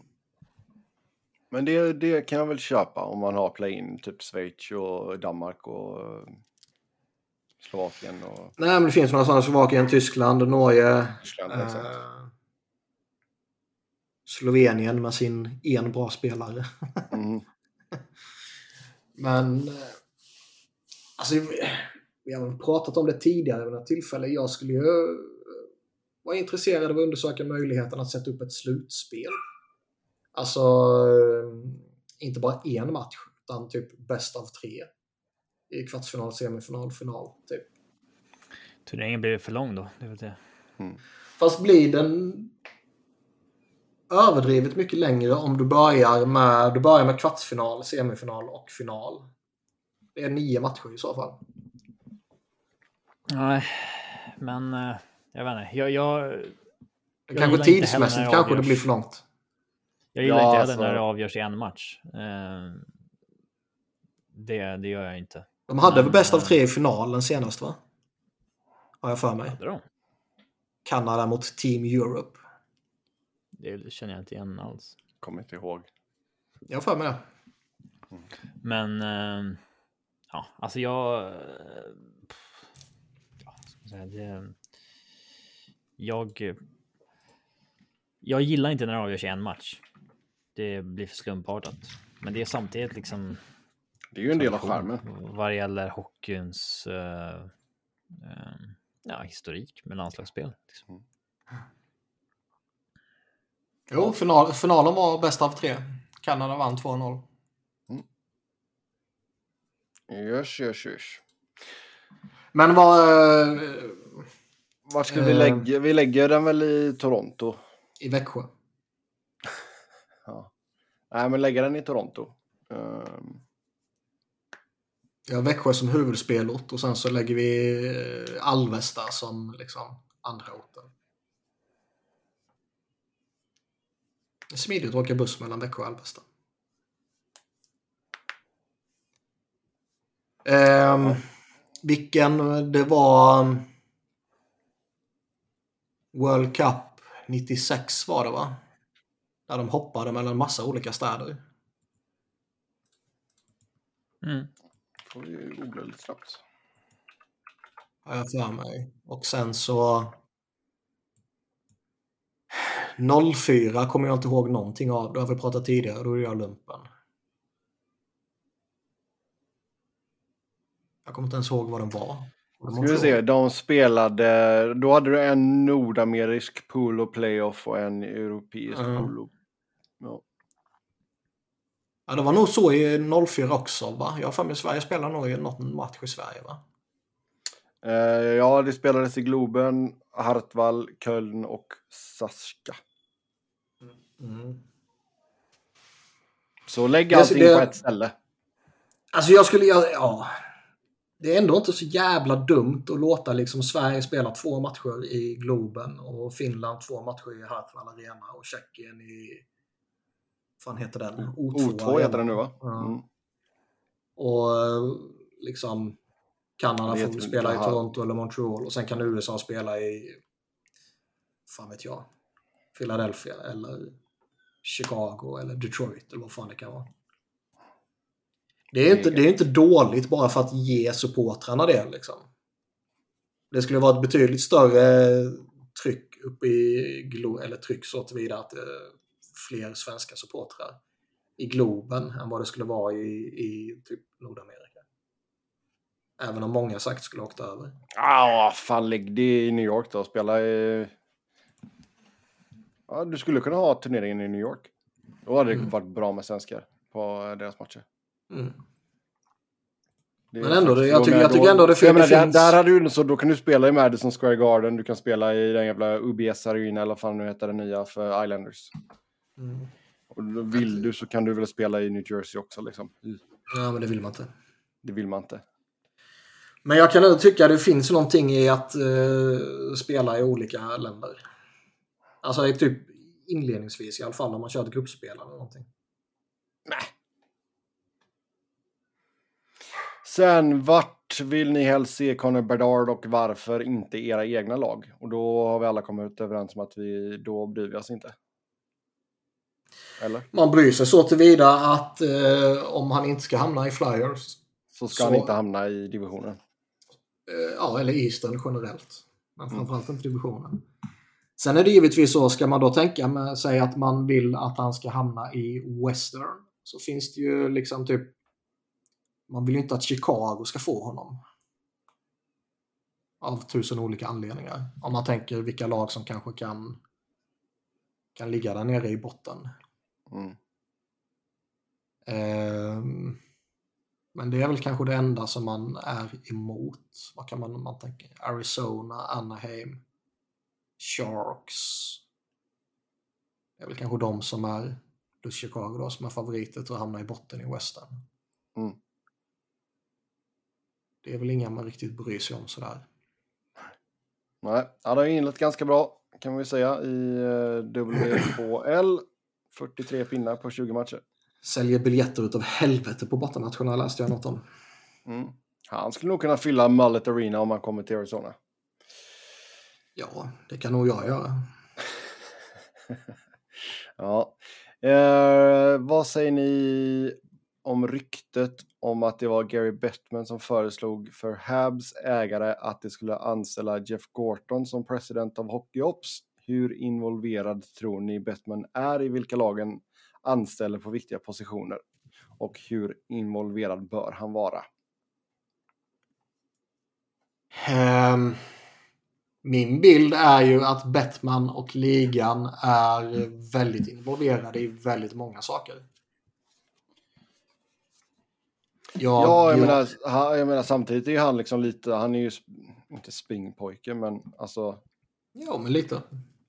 Men det, det kan jag väl köpa om man har play-in, typ Schweiz och Danmark och eh, Slovakien och nej, men det finns några sådana. Slovakien, Tyskland, Norge. Tyskland. eh, Slovenien med sin en bra spelare. Mm. Men eh, alltså, vi har pratat om det tidigare vid något tillfälle. Jag skulle ju eh, vara intresserad av att undersöka möjligheten att sätta upp ett slutspel. Alltså eh, inte bara en match utan typ bäst av tre. i kvartsfinal, semifinal, final. Typ. Turneringen blir för lång då. Det är väl det. Fast blir den överdrivet mycket längre om du börjar med, du börjar med kvartsfinal, semifinal och final. Det är nio matcher i så fall. Nej, men eh, jag vet inte. Jag, jag, Kanske heller när tidsmässigt det kanske det blir för långt. Jag gillar Ja, inte heller alltså- när det avgörs i en match. Eh, det, det gör jag inte. De hade väl bäst av eh, tre i finalen senast va? Har jag för mig. Hade de? Kanada mot Team Europe. Det känner jag inte igen alls. Kommer inte ihåg. Jag har för mig det. Men eh, ja, alltså jag. Ja, ska man säga, det, jag. Jag gillar inte när det avgörs i en match. Det blir för slumpartat. Men det är samtidigt liksom Det är ju en del av charmen. vad det gäller hockeyns eh, eh, ja, historik med landslagsspel. Liksom. Jo, final, finalen var bäst av tre. Kanada vann 2-0. Görs, görs, görs. Men vad... Vart ska vi Eh. lägga? Vi lägger den väl i Toronto. I Växjö. Nej, men lägga den i Toronto. Um... Vi har Växjö som huvudspelort och sen så lägger vi eh, Alvesta som liksom andra orten. Det är smidigt att åka buss mellan Växjö och Alvesta. Um, vilken det var um, World Cup 96 var det va? Där de hoppade mellan massa olika städer. Mm. får vi googla lite snabbt. har jag för mig. Och sen så 04 kommer jag inte ihåg någonting av. Det har vi pratat tidigare, då är jag lumpen. Jag kommer inte ens ihåg vad den var. Ska vi se, de spelade, då hade du en nordamerisk pool och playoff och en europeisk Mm. pool. och- Ja. Ja, det var nog så i 04 också va? Jag har för mig Sverige spelar nog i någon match i Sverige va? Eh, ja, det spelades i Globen, Hartwall, Köln och Saska. Mm. Så lägg Det- allting det- på ett ställe. Alltså jag skulle, ja, ja. Det är ändå inte så jävla dumt att låta liksom Sverige spela två matcher i Globen och Finland två matcher i Hartwall Arena och Tjeckien i... fan heter den? O2, O2 heter den nu va? Mm. Och eh, liksom Kanada får spela i. Toronto eller Montreal och sen kan USA spela i... fan vet jag. Philadelphia eller Chicago eller Detroit eller vad fan det kan vara. Det är inte, det är inte dåligt bara för att ge supportrarna det liksom. Det skulle vara ett betydligt större tryck upp i Glo eller tryck så tillvida att eh, fler svenska supportrar i Globen än vad det skulle vara i, i typ Nordamerika. Även om många sagt skulle åkt över. Ah, fan lägg det i New York då. Spela i... Ja, du skulle kunna ha turneringen i New York. Då hade det Mm. varit bra med svenskar på deras matcher. Mm. Det Men ändå, faktiskt- jag tycker- jag tycker då- ändå det för fin- det menar, finns- Där, där hade du så då kan du spela i Madison Square Garden, du kan spela i den jävla UBS Arena eller vad fan nu heter den nya för Islanders. Mm. Och då vill du så kan du väl spela i New Jersey också liksom. Ja, men det vill man inte. Det vill man inte. Men jag kan ändå tycka det finns någonting i att eh, spela i olika länder. Alltså typ inledningsvis i alla fall om man kör ett gruppspel eller någonting. Sen, vart vill ni helst se Connor Bedard och varför inte era egna lag? Och då har vi alla kommit överens om att vi, då bryr vi oss inte. Eller? Man bryr sig så tillvida att eh, om han inte ska hamna i Flyers, Så ska Så- han inte hamna i divisionen. eh, ja eller Eastern generellt, men framförallt inte divisionen. Sen är det givetvis så, ska man då tänka med sig att man vill att han ska hamna i Western, så finns det ju liksom typ man vill ju inte att Chicago ska få honom. Av tusen olika anledningar. Om man tänker vilka lag som kanske kan, kan ligga där nere i botten. Mm. Ehm, Men det är väl kanske det enda som man är emot. Vad kan man, man tänka? Arizona, Anaheim, Sharks. Det är väl kanske de som är, plus Chicago då, som är favoriter att hamna i botten i Western. Mm. Det är väl inga man riktigt bryr sig om sådär. Nej, ja, det har inlett ganska bra kan vi säga i eh, WHL. 43 pinnar på 20 matcher. Säljer biljetter utav helvete på bottenmatcherna läste jag något om. Mm. Han skulle nog kunna fylla Mullet Arena om han kommer till Arizona. Ja, det kan nog jag göra. ja. Eh, vad säger ni om ryktet om att det var Gary Bettman som föreslog för Habs ägare att de skulle anställa Jeff Gorton som president av Hockey Ops? Hur involverad tror ni Bettman är i vilka lagen anställer på viktiga positioner? Och hur involverad bör han vara? Um, min bild är ju att Bettman och ligan är väldigt involverade i väldigt många saker. Jag, ja, jag, Menar, jag menar samtidigt är han liksom lite, han är ju inte springpojke men alltså. Ja, men lite.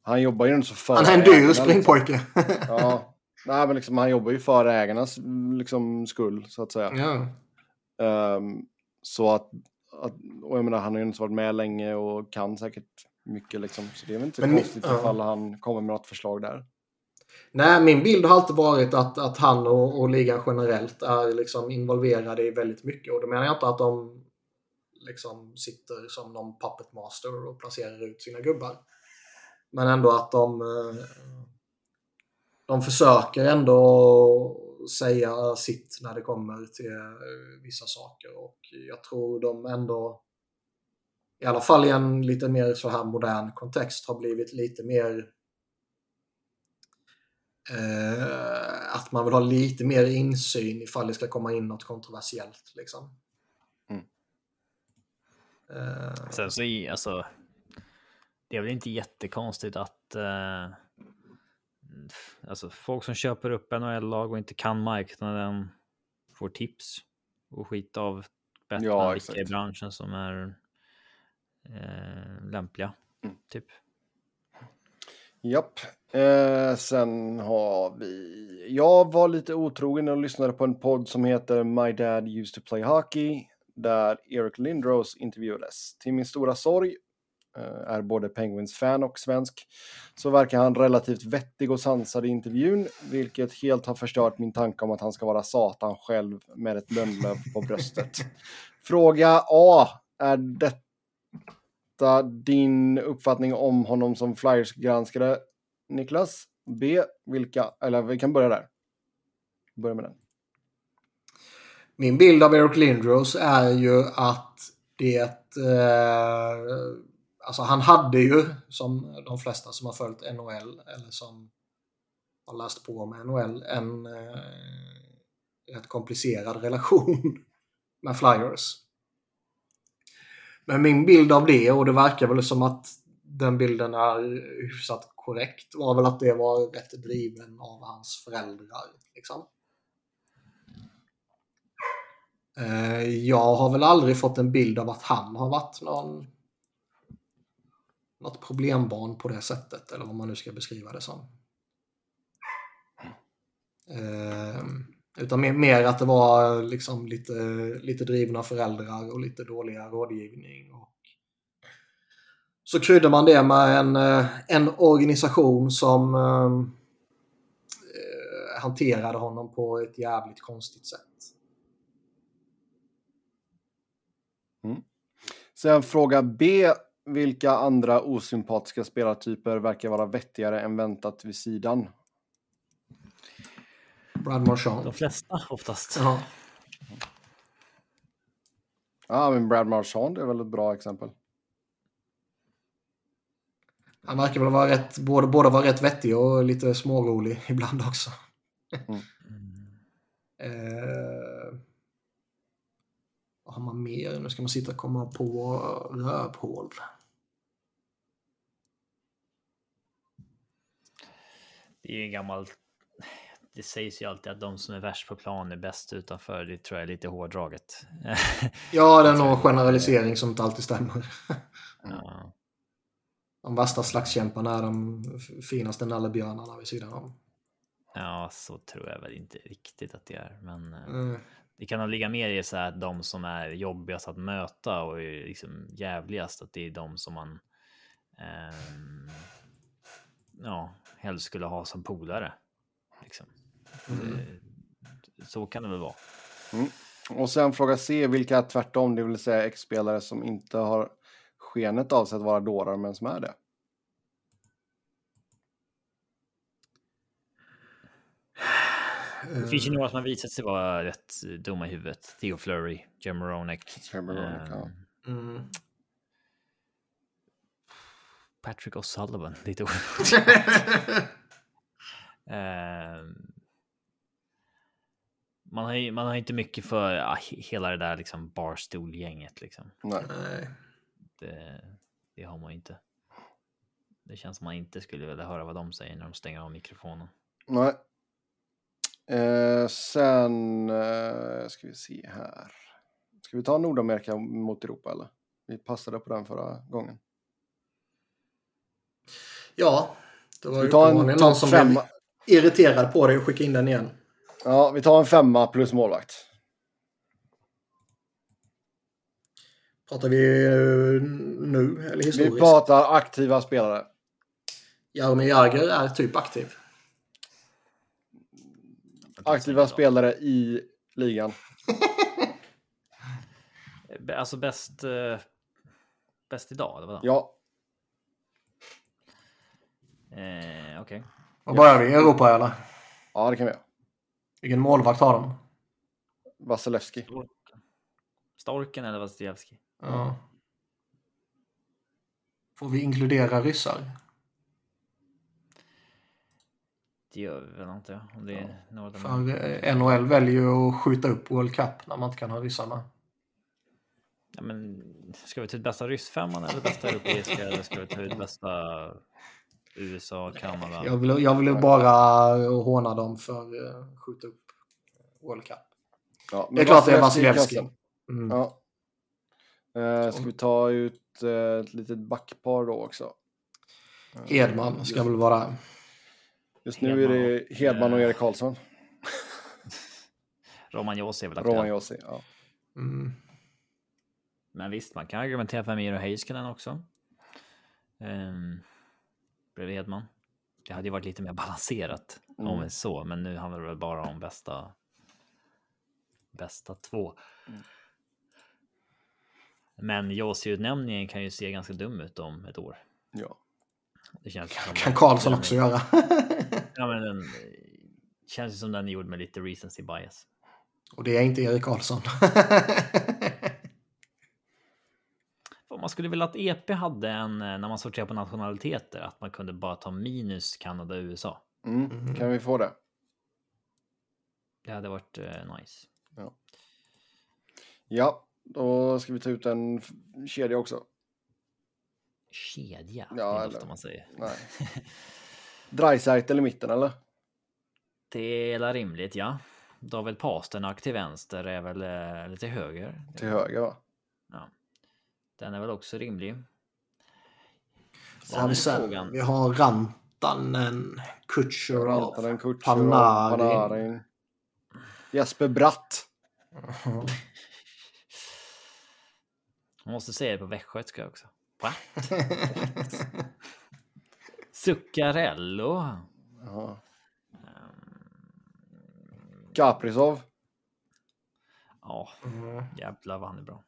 Han jobbar ju inte så för Han är en dyr springpojke. Liksom. ja, nej men liksom han jobbar ju för ägarnas liksom skull så att säga. Ja. Um, så att, att, och jag menar han har ju inte varit med länge och kan säkert mycket liksom. Så det är väl inte men, konstigt ja. ifall han kommer med något förslag där. Nej, min bild har alltid varit att, att han och, och ligan generellt är liksom involverade i väldigt mycket. Och då menar jag inte att de liksom sitter som någon puppet master och placerar ut sina gubbar. Men ändå att de, eh, de försöker ändå säga sitt när det kommer till eh, vissa saker. Och jag tror de ändå, i alla fall i en lite mer så här modern kontext, har blivit lite mer eh, att man vill ha lite mer insyn ifall det ska komma in något kontroversiellt. Liksom. Mm. Eh. Sen så i, alltså, det är väl inte jättekonstigt att eh, alltså, folk som köper upp NHL-lag och inte kan marknaden får tips och skit av bättre ja, i branschen som är eh, lämpliga. Mm. Typ. Japp. Eh, sen har vi... Jag var lite otrogen och lyssnade på en podd som heter My Dad Used to Play Hockey där Eric Lindros intervjuades. Till min stora sorg är både Penguins-fan och svensk så verkar han relativt vettig och sansad i intervjun vilket helt har förstört min tanke om att han ska vara Satan själv med ett lönnlöv på bröstet. Fråga A. Är detta din uppfattning om honom som Flyers-granskare, Niklas? B. Vilka, eller vi kan börja där. Börja med den. Min bild av Eric Lindros är ju att det... Eh, alltså han hade ju, som de flesta som har följt NHL eller som har läst på med NHL, en eh, rätt komplicerad relation med Flyers. Men min bild av det, och det verkar väl som att den bilden är hyfsat korrekt, var väl att det var rätt driven av hans föräldrar. Liksom. Eh, jag har väl aldrig fått en bild av att han har varit någon något problembarn på det sättet, eller vad man nu ska beskriva det som. Eh, utan mer, mer, att det var liksom lite, lite drivna föräldrar och lite dåliga rådgivning. Och så kryddar man det med en, eh, en organisation som ehm, eh, hanterade honom på ett jävligt konstigt sätt. Mm. Sen fråga B. Vilka andra osympatiska spelartyper verkar vara vettigare än väntat vid sidan? Brad Marchand. De flesta oftast. Ja. Ja, men Brad Marchand är väl ett bra exempel. Han verkar väl vara rätt, både, både vara rätt vettig och lite smårolig ibland också. Mm. eh, vad har man mer? Nu ska man sitta och komma på rövhål. Det är en gammal det sägs ju alltid att de som är värst på plan är bäst utanför. Det tror jag är lite hårdraget. Ja, det är nog generalisering som inte alltid stämmer. ja. De värsta slagskämparna är de finaste nallebjörnarna vid sidan om. ja, så tror jag väl inte riktigt att det är. Men eh, Mm. det kan nog ligga mer i så här att de som är jobbigast att möta och är liksom jävligast, att det är de som man ehm, ja, helst skulle ha som polare. Liksom. Mm. Det, så kan det väl vara. Och sen fråga C, vilka är tvärtom, det vill säga X-spelare som inte har skenet av sig att vara dårar men som är det. Det finns ju några som har visat sig vara rätt dumma i huvudet. Theo Flurry, Jim Moronek. Jim Moronek, ja. ehm, Mm. Patrick O'Sullivan, lite. Ehm, man, har ju, man har inte mycket för ja, he- hela det där liksom barstool-gänget. Liksom. Nej. Nej. Det, det har man ju inte. Det känns som man inte skulle vilja höra vad de säger när de stänger av mikrofonen. Nej. Eh, sen eh, ska vi se här. Ska vi ta Nordamerika mot Europa eller? Vi passade på den förra gången. Ja, det var vi ju tar en uppenbarligen någon som blev femma? irriterad på det och skickade in den igen. Ja, vi tar en femma plus målvakt. Pratar vi eh, nu eller Vi historiskt? pratar aktiva spelare. Jaromir Jagr är typ aktiv. Aktiva spelare i ligan. Alltså bäst... eh, bäst idag, eller vadå? Ja, Eh, Okej. Vad börjar vi? Europa eller? ja det kan vi göra. Vilken målvakt har de? Vasilevski. Storken eller Vasilevski? Ja. Får vi inkludera ryssar? Det gör vi väl inte? Om det är något För eh, NHL väljer ju att skjuta upp World Cup när man inte kan ha ryssarna. Ja, men ska vi ta ut bästa ryssfemman eller bästa europeiska eller ska vi ta ut bästa USA, Kanada? Jag vill, jag vill bara håna dem för att skjuta upp World Cup. Ja, men Det är klart det är Vasilevski. Mm. Ja. Eh, ska vi ta ut eh, ett litet backpar då också? Edman ska väl vara... Just nu är det Hedman och Erik Karlsson. Roman Josi är väl Roman aktuell. Josi. Ja. Mm. Men visst, man kan argumentera för Miro Heiskanen också. Um, bredvid Hedman. Det hade ju varit lite mer balanserat om Mm. är så, men nu handlar det väl bara om bästa. Bästa två. Mm. Men Josi-utnämningen kan ju se ganska dum ut om ett år. ja. Det känns som kan Karlsson också göra. Ja, men den känns ju som den är gjord med lite recency bias. och det är inte Erik Karlsson. Man skulle vilja att EP hade en, eh, när man sorterar på nationaliteter, att man kunde bara ta minus Kanada och USA. Mm. Kan vi få det? Det hade varit eh, nice. Ja, då ska vi ta ut en kedja också. Kedja, Ja, det är eller- ofta man säger. Nej. Dreisaitl i mitten eller? Det är rimligt, ja. David Pasternak till vänster är väl eh, lite höger. Till höger va? Den är väl också rimlig. Sen, frågan. vi har Rantanen, Kutjerov, Panarin. Jesper Bratt. Man måste säga det på västgötska också. Va? Zuccarello. Ja. Kaprizov. Ja, Mm. jävlar vad han är bra.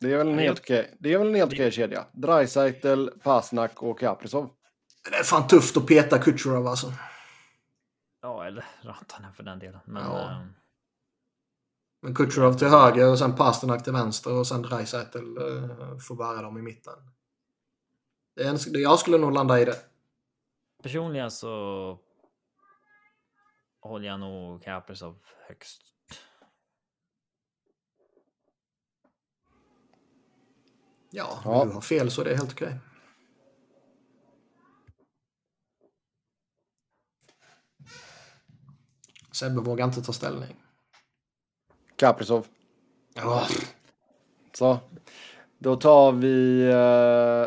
Det är väl en helt okej, det är väl en helt okej kedja. Dreisaitl, Pasnak och Kaprizov. Det är fan tufft att peta Kutjerov alltså. Ja, eller Rantanen för den delen. Men Ja. eh, Men Kutjerov till höger och sen Pasternak till vänster och sen Dreisaitl uh, får bära dem i mitten. Det är en, det- jag skulle nog landa i det. personligen så håller jag nog Kaprizov högst. Ja, Ja. du har fel så är det helt okej. Sebbe vågar inte ta ställning. Kaprizov. Ja. Så. Då tar vi uh,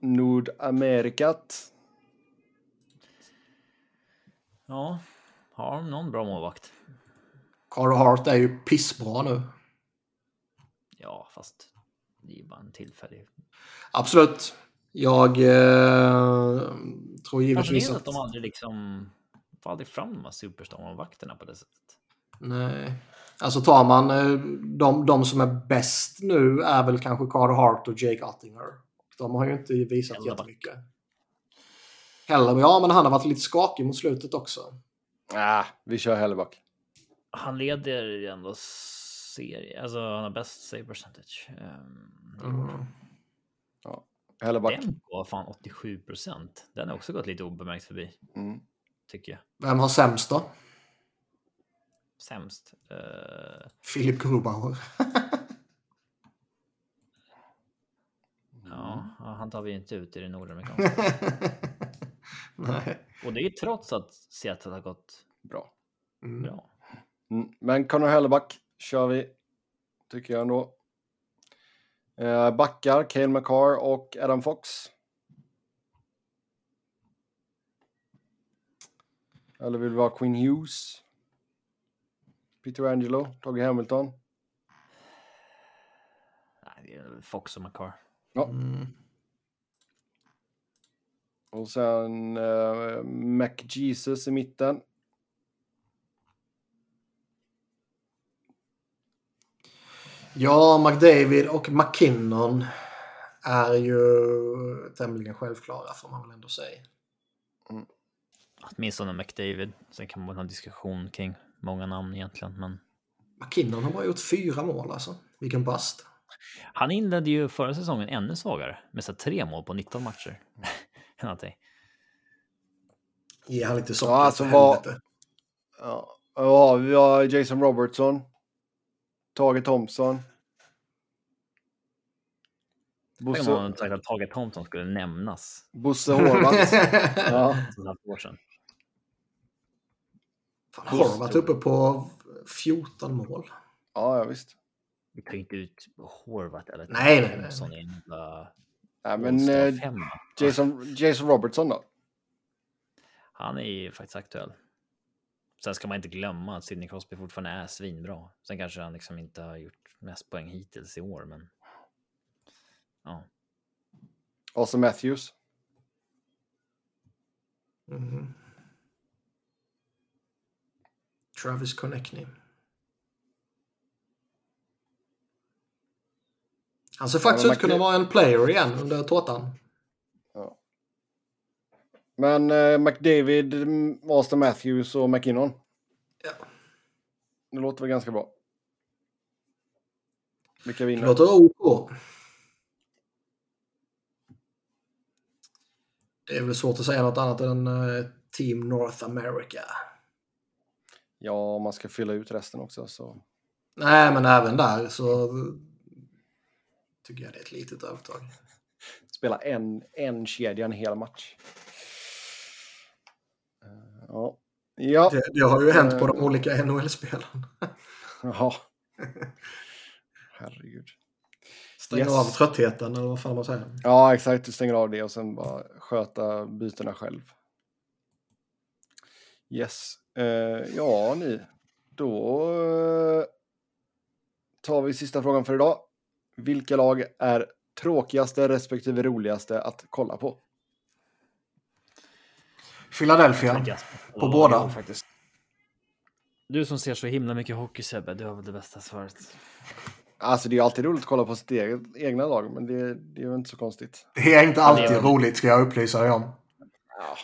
Nordamerikat. Ja, har de någon bra målvakt? Carl Hart är ju pissbra nu. Ja, fast det är ju bara en tillfällig. Absolut. Jag eh, tror givetvis att... att de aldrig liksom får aldrig fram de här superstar-målvakterna på det sättet. Nej. Alltså tar man eh, de, de som är bäst nu är väl kanske Carter Hart och Jake Ottinger. De har ju inte visat Helleback. jättemycket. Heller, ja men han har varit lite skakig mot slutet också. Ah, vi kör Helleback. Han leder ju ändå serie, alltså han har bäst save percentage. Um, Mm. Helleback. Den var fan 87 procent. Den har också gått lite obemärkt förbi, Mm. tycker jag. Vem har sämst då? Sämst. Eh, Philip Grubauer. ja, ja, han tar vi inte ut i det nordamerikanska. Nej. Och det är trots att Seattle har gått Bra. Mm. bra. Mm. Men Connor Helleback kör vi. Tycker jag ändå. Eh, backar, Cale McCarr och Adam Fox. Eller vill vi ha Quinn Hughes? Peter Angelo, Tage Hamilton. Fox och McCarr. Mm. Och sen eh, McJesus i mitten. Ja, McDavid och McKinnon är ju tämligen självklara får man väl ändå säga. Åtminstone McDavid. Sen kan man ha en diskussion kring många namn egentligen, men McKinnon har bara gjort fyra mål alltså. Vilken bast. han inledde ju förra säsongen ännu svagare med så tre mål på 19 matcher. Någonting. Ge han lite socker Ja, alltså vad-. Ja, ja, vi har Jason Robertson. Tage Thompson. Tänk om Bosse, man sagt att Tage Thompson skulle nämnas Bosse Horvath. Ja, för ett halvt år sedan. Fan, Horvath uppe på 14 mål. ja, ja visst. Vi tar inte ut Horvath eller Nej, nej, nej, Thompson i en jävla Nej, men eh. Jason, Jason Robertson då? Han är ju faktiskt aktuell. Sen ska man inte glömma att Sidney Crosby fortfarande är svinbra. Sen kanske han liksom inte har gjort mest poäng hittills i år, men ja, Och så Matthews. Mm. Travis Connectney. Han ser faktiskt men ut att kunna vara en player igen under tårtan. Men eh, McDavid, mm, Austin Matthews och McKinnon. Ja. Det låter väl ganska bra. Vilka Det vinner? låter OK. Det är väl svårt att säga något annat än eh, Team North America. Ja, om man ska fylla ut resten också så. Nej, men även där så tycker jag det är ett litet övertag. Spela en, en kedja en hel match. Ja. Ja. Det, det har ju hänt på de Eh. olika NHL-spelen. Jaha. Herregud. Stäng Yes. av tröttheten eller vad fan man säger. Ja, exakt. Du stänger av det och sen bara sköta bytena själv. Yes. Eh, ja, ni. Då eh, tar vi sista frågan för idag. Vilka lag är tråkigaste respektive roligaste att kolla på? Philadelphia. På båda. faktiskt. Du som ser så himla mycket hockey Sebbe, du har väl det bästa svaret. Alltså det är alltid roligt att kolla på sitt eget, egna lag, men det, det är ju inte så konstigt. Det är inte alltid är- roligt ska jag upplysa dig om. Ja.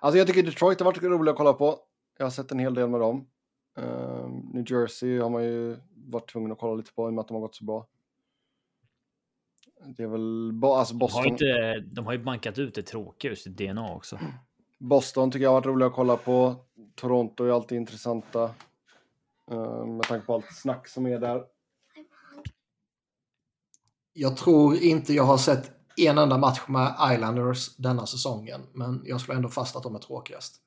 Alltså jag tycker Detroit har varit roligt att kolla på. Jag har sett en hel del med dem. Ehm, New Jersey har man ju varit tvungen att kolla lite på i och med att de har gått så bra. Det är väl bo- alltså De har, Boston. inte, de har ju bankat ut det tråkiga ur sitt DNA också. Boston tycker jag har varit rolig att kolla på. Toronto är alltid intressanta. Eh, med tanke på allt snack som är där. Jag tror inte jag har sett en enda match med Islanders denna säsongen, men jag skulle ändå fast att de är tråkigast.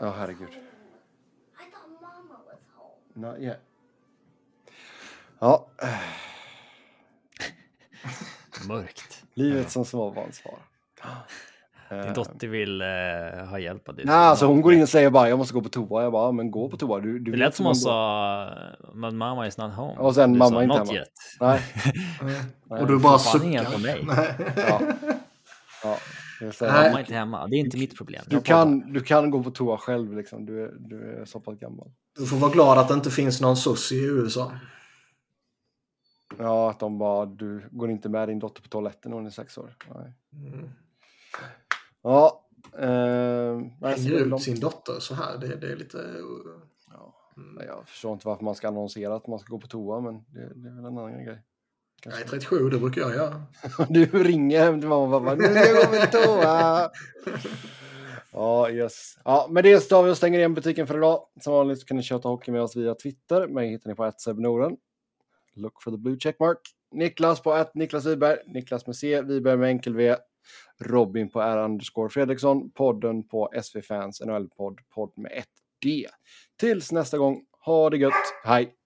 Ja, oh, herregud. Not yet. Ja. Mörkt. livet som småbarnsfar. Din dotter vill eh, ha hjälp av dig. Nej, alltså hon går in och säger bara jag måste gå på toa. Jag bara, men gå på toa. Du, du Det vet lät som hon sa, men mamma is not home. Och sen Du mamma sa, inte hemma." yet. går. Nej, Och du bara suckar. mig. Nej. ja. ja. Nej. Mamma är inte hemma. Det är inte mitt problem. Du kan, du kan gå på toa själv liksom. Du är, du är så pass gammal. Du får vara glad att det inte finns någon soc i USA. Ja, att de bara, du går inte med din dotter på toaletten när hon är sex år. Mm. Ja. Eh, Hänger ut långt. sin dotter så här. Det, det är lite... Ja. Mm. Jag förstår inte varför man ska annonsera att man ska gå på toa, men det, det är väl en annan grej. Kanske. är 37, det brukar jag göra. Du ringer hem till mamma och pappa. Nu ska jag gå på toa. Ja, yes. Ja, med det så tar vi och stänger igen butiken för idag. Som vanligt kan ni köta hockey med oss via Twitter. Mig hittar ni på @sebnoren. Look for the blue checkmark. Niklas på att Niklas Wiberg. Niklas med C. Wiberg med enkel V. Robin på R underscore Fredriksson. Podden på SV Fans NHL-podd. Podd med ett D. Tills nästa gång. Ha det gött. Hej!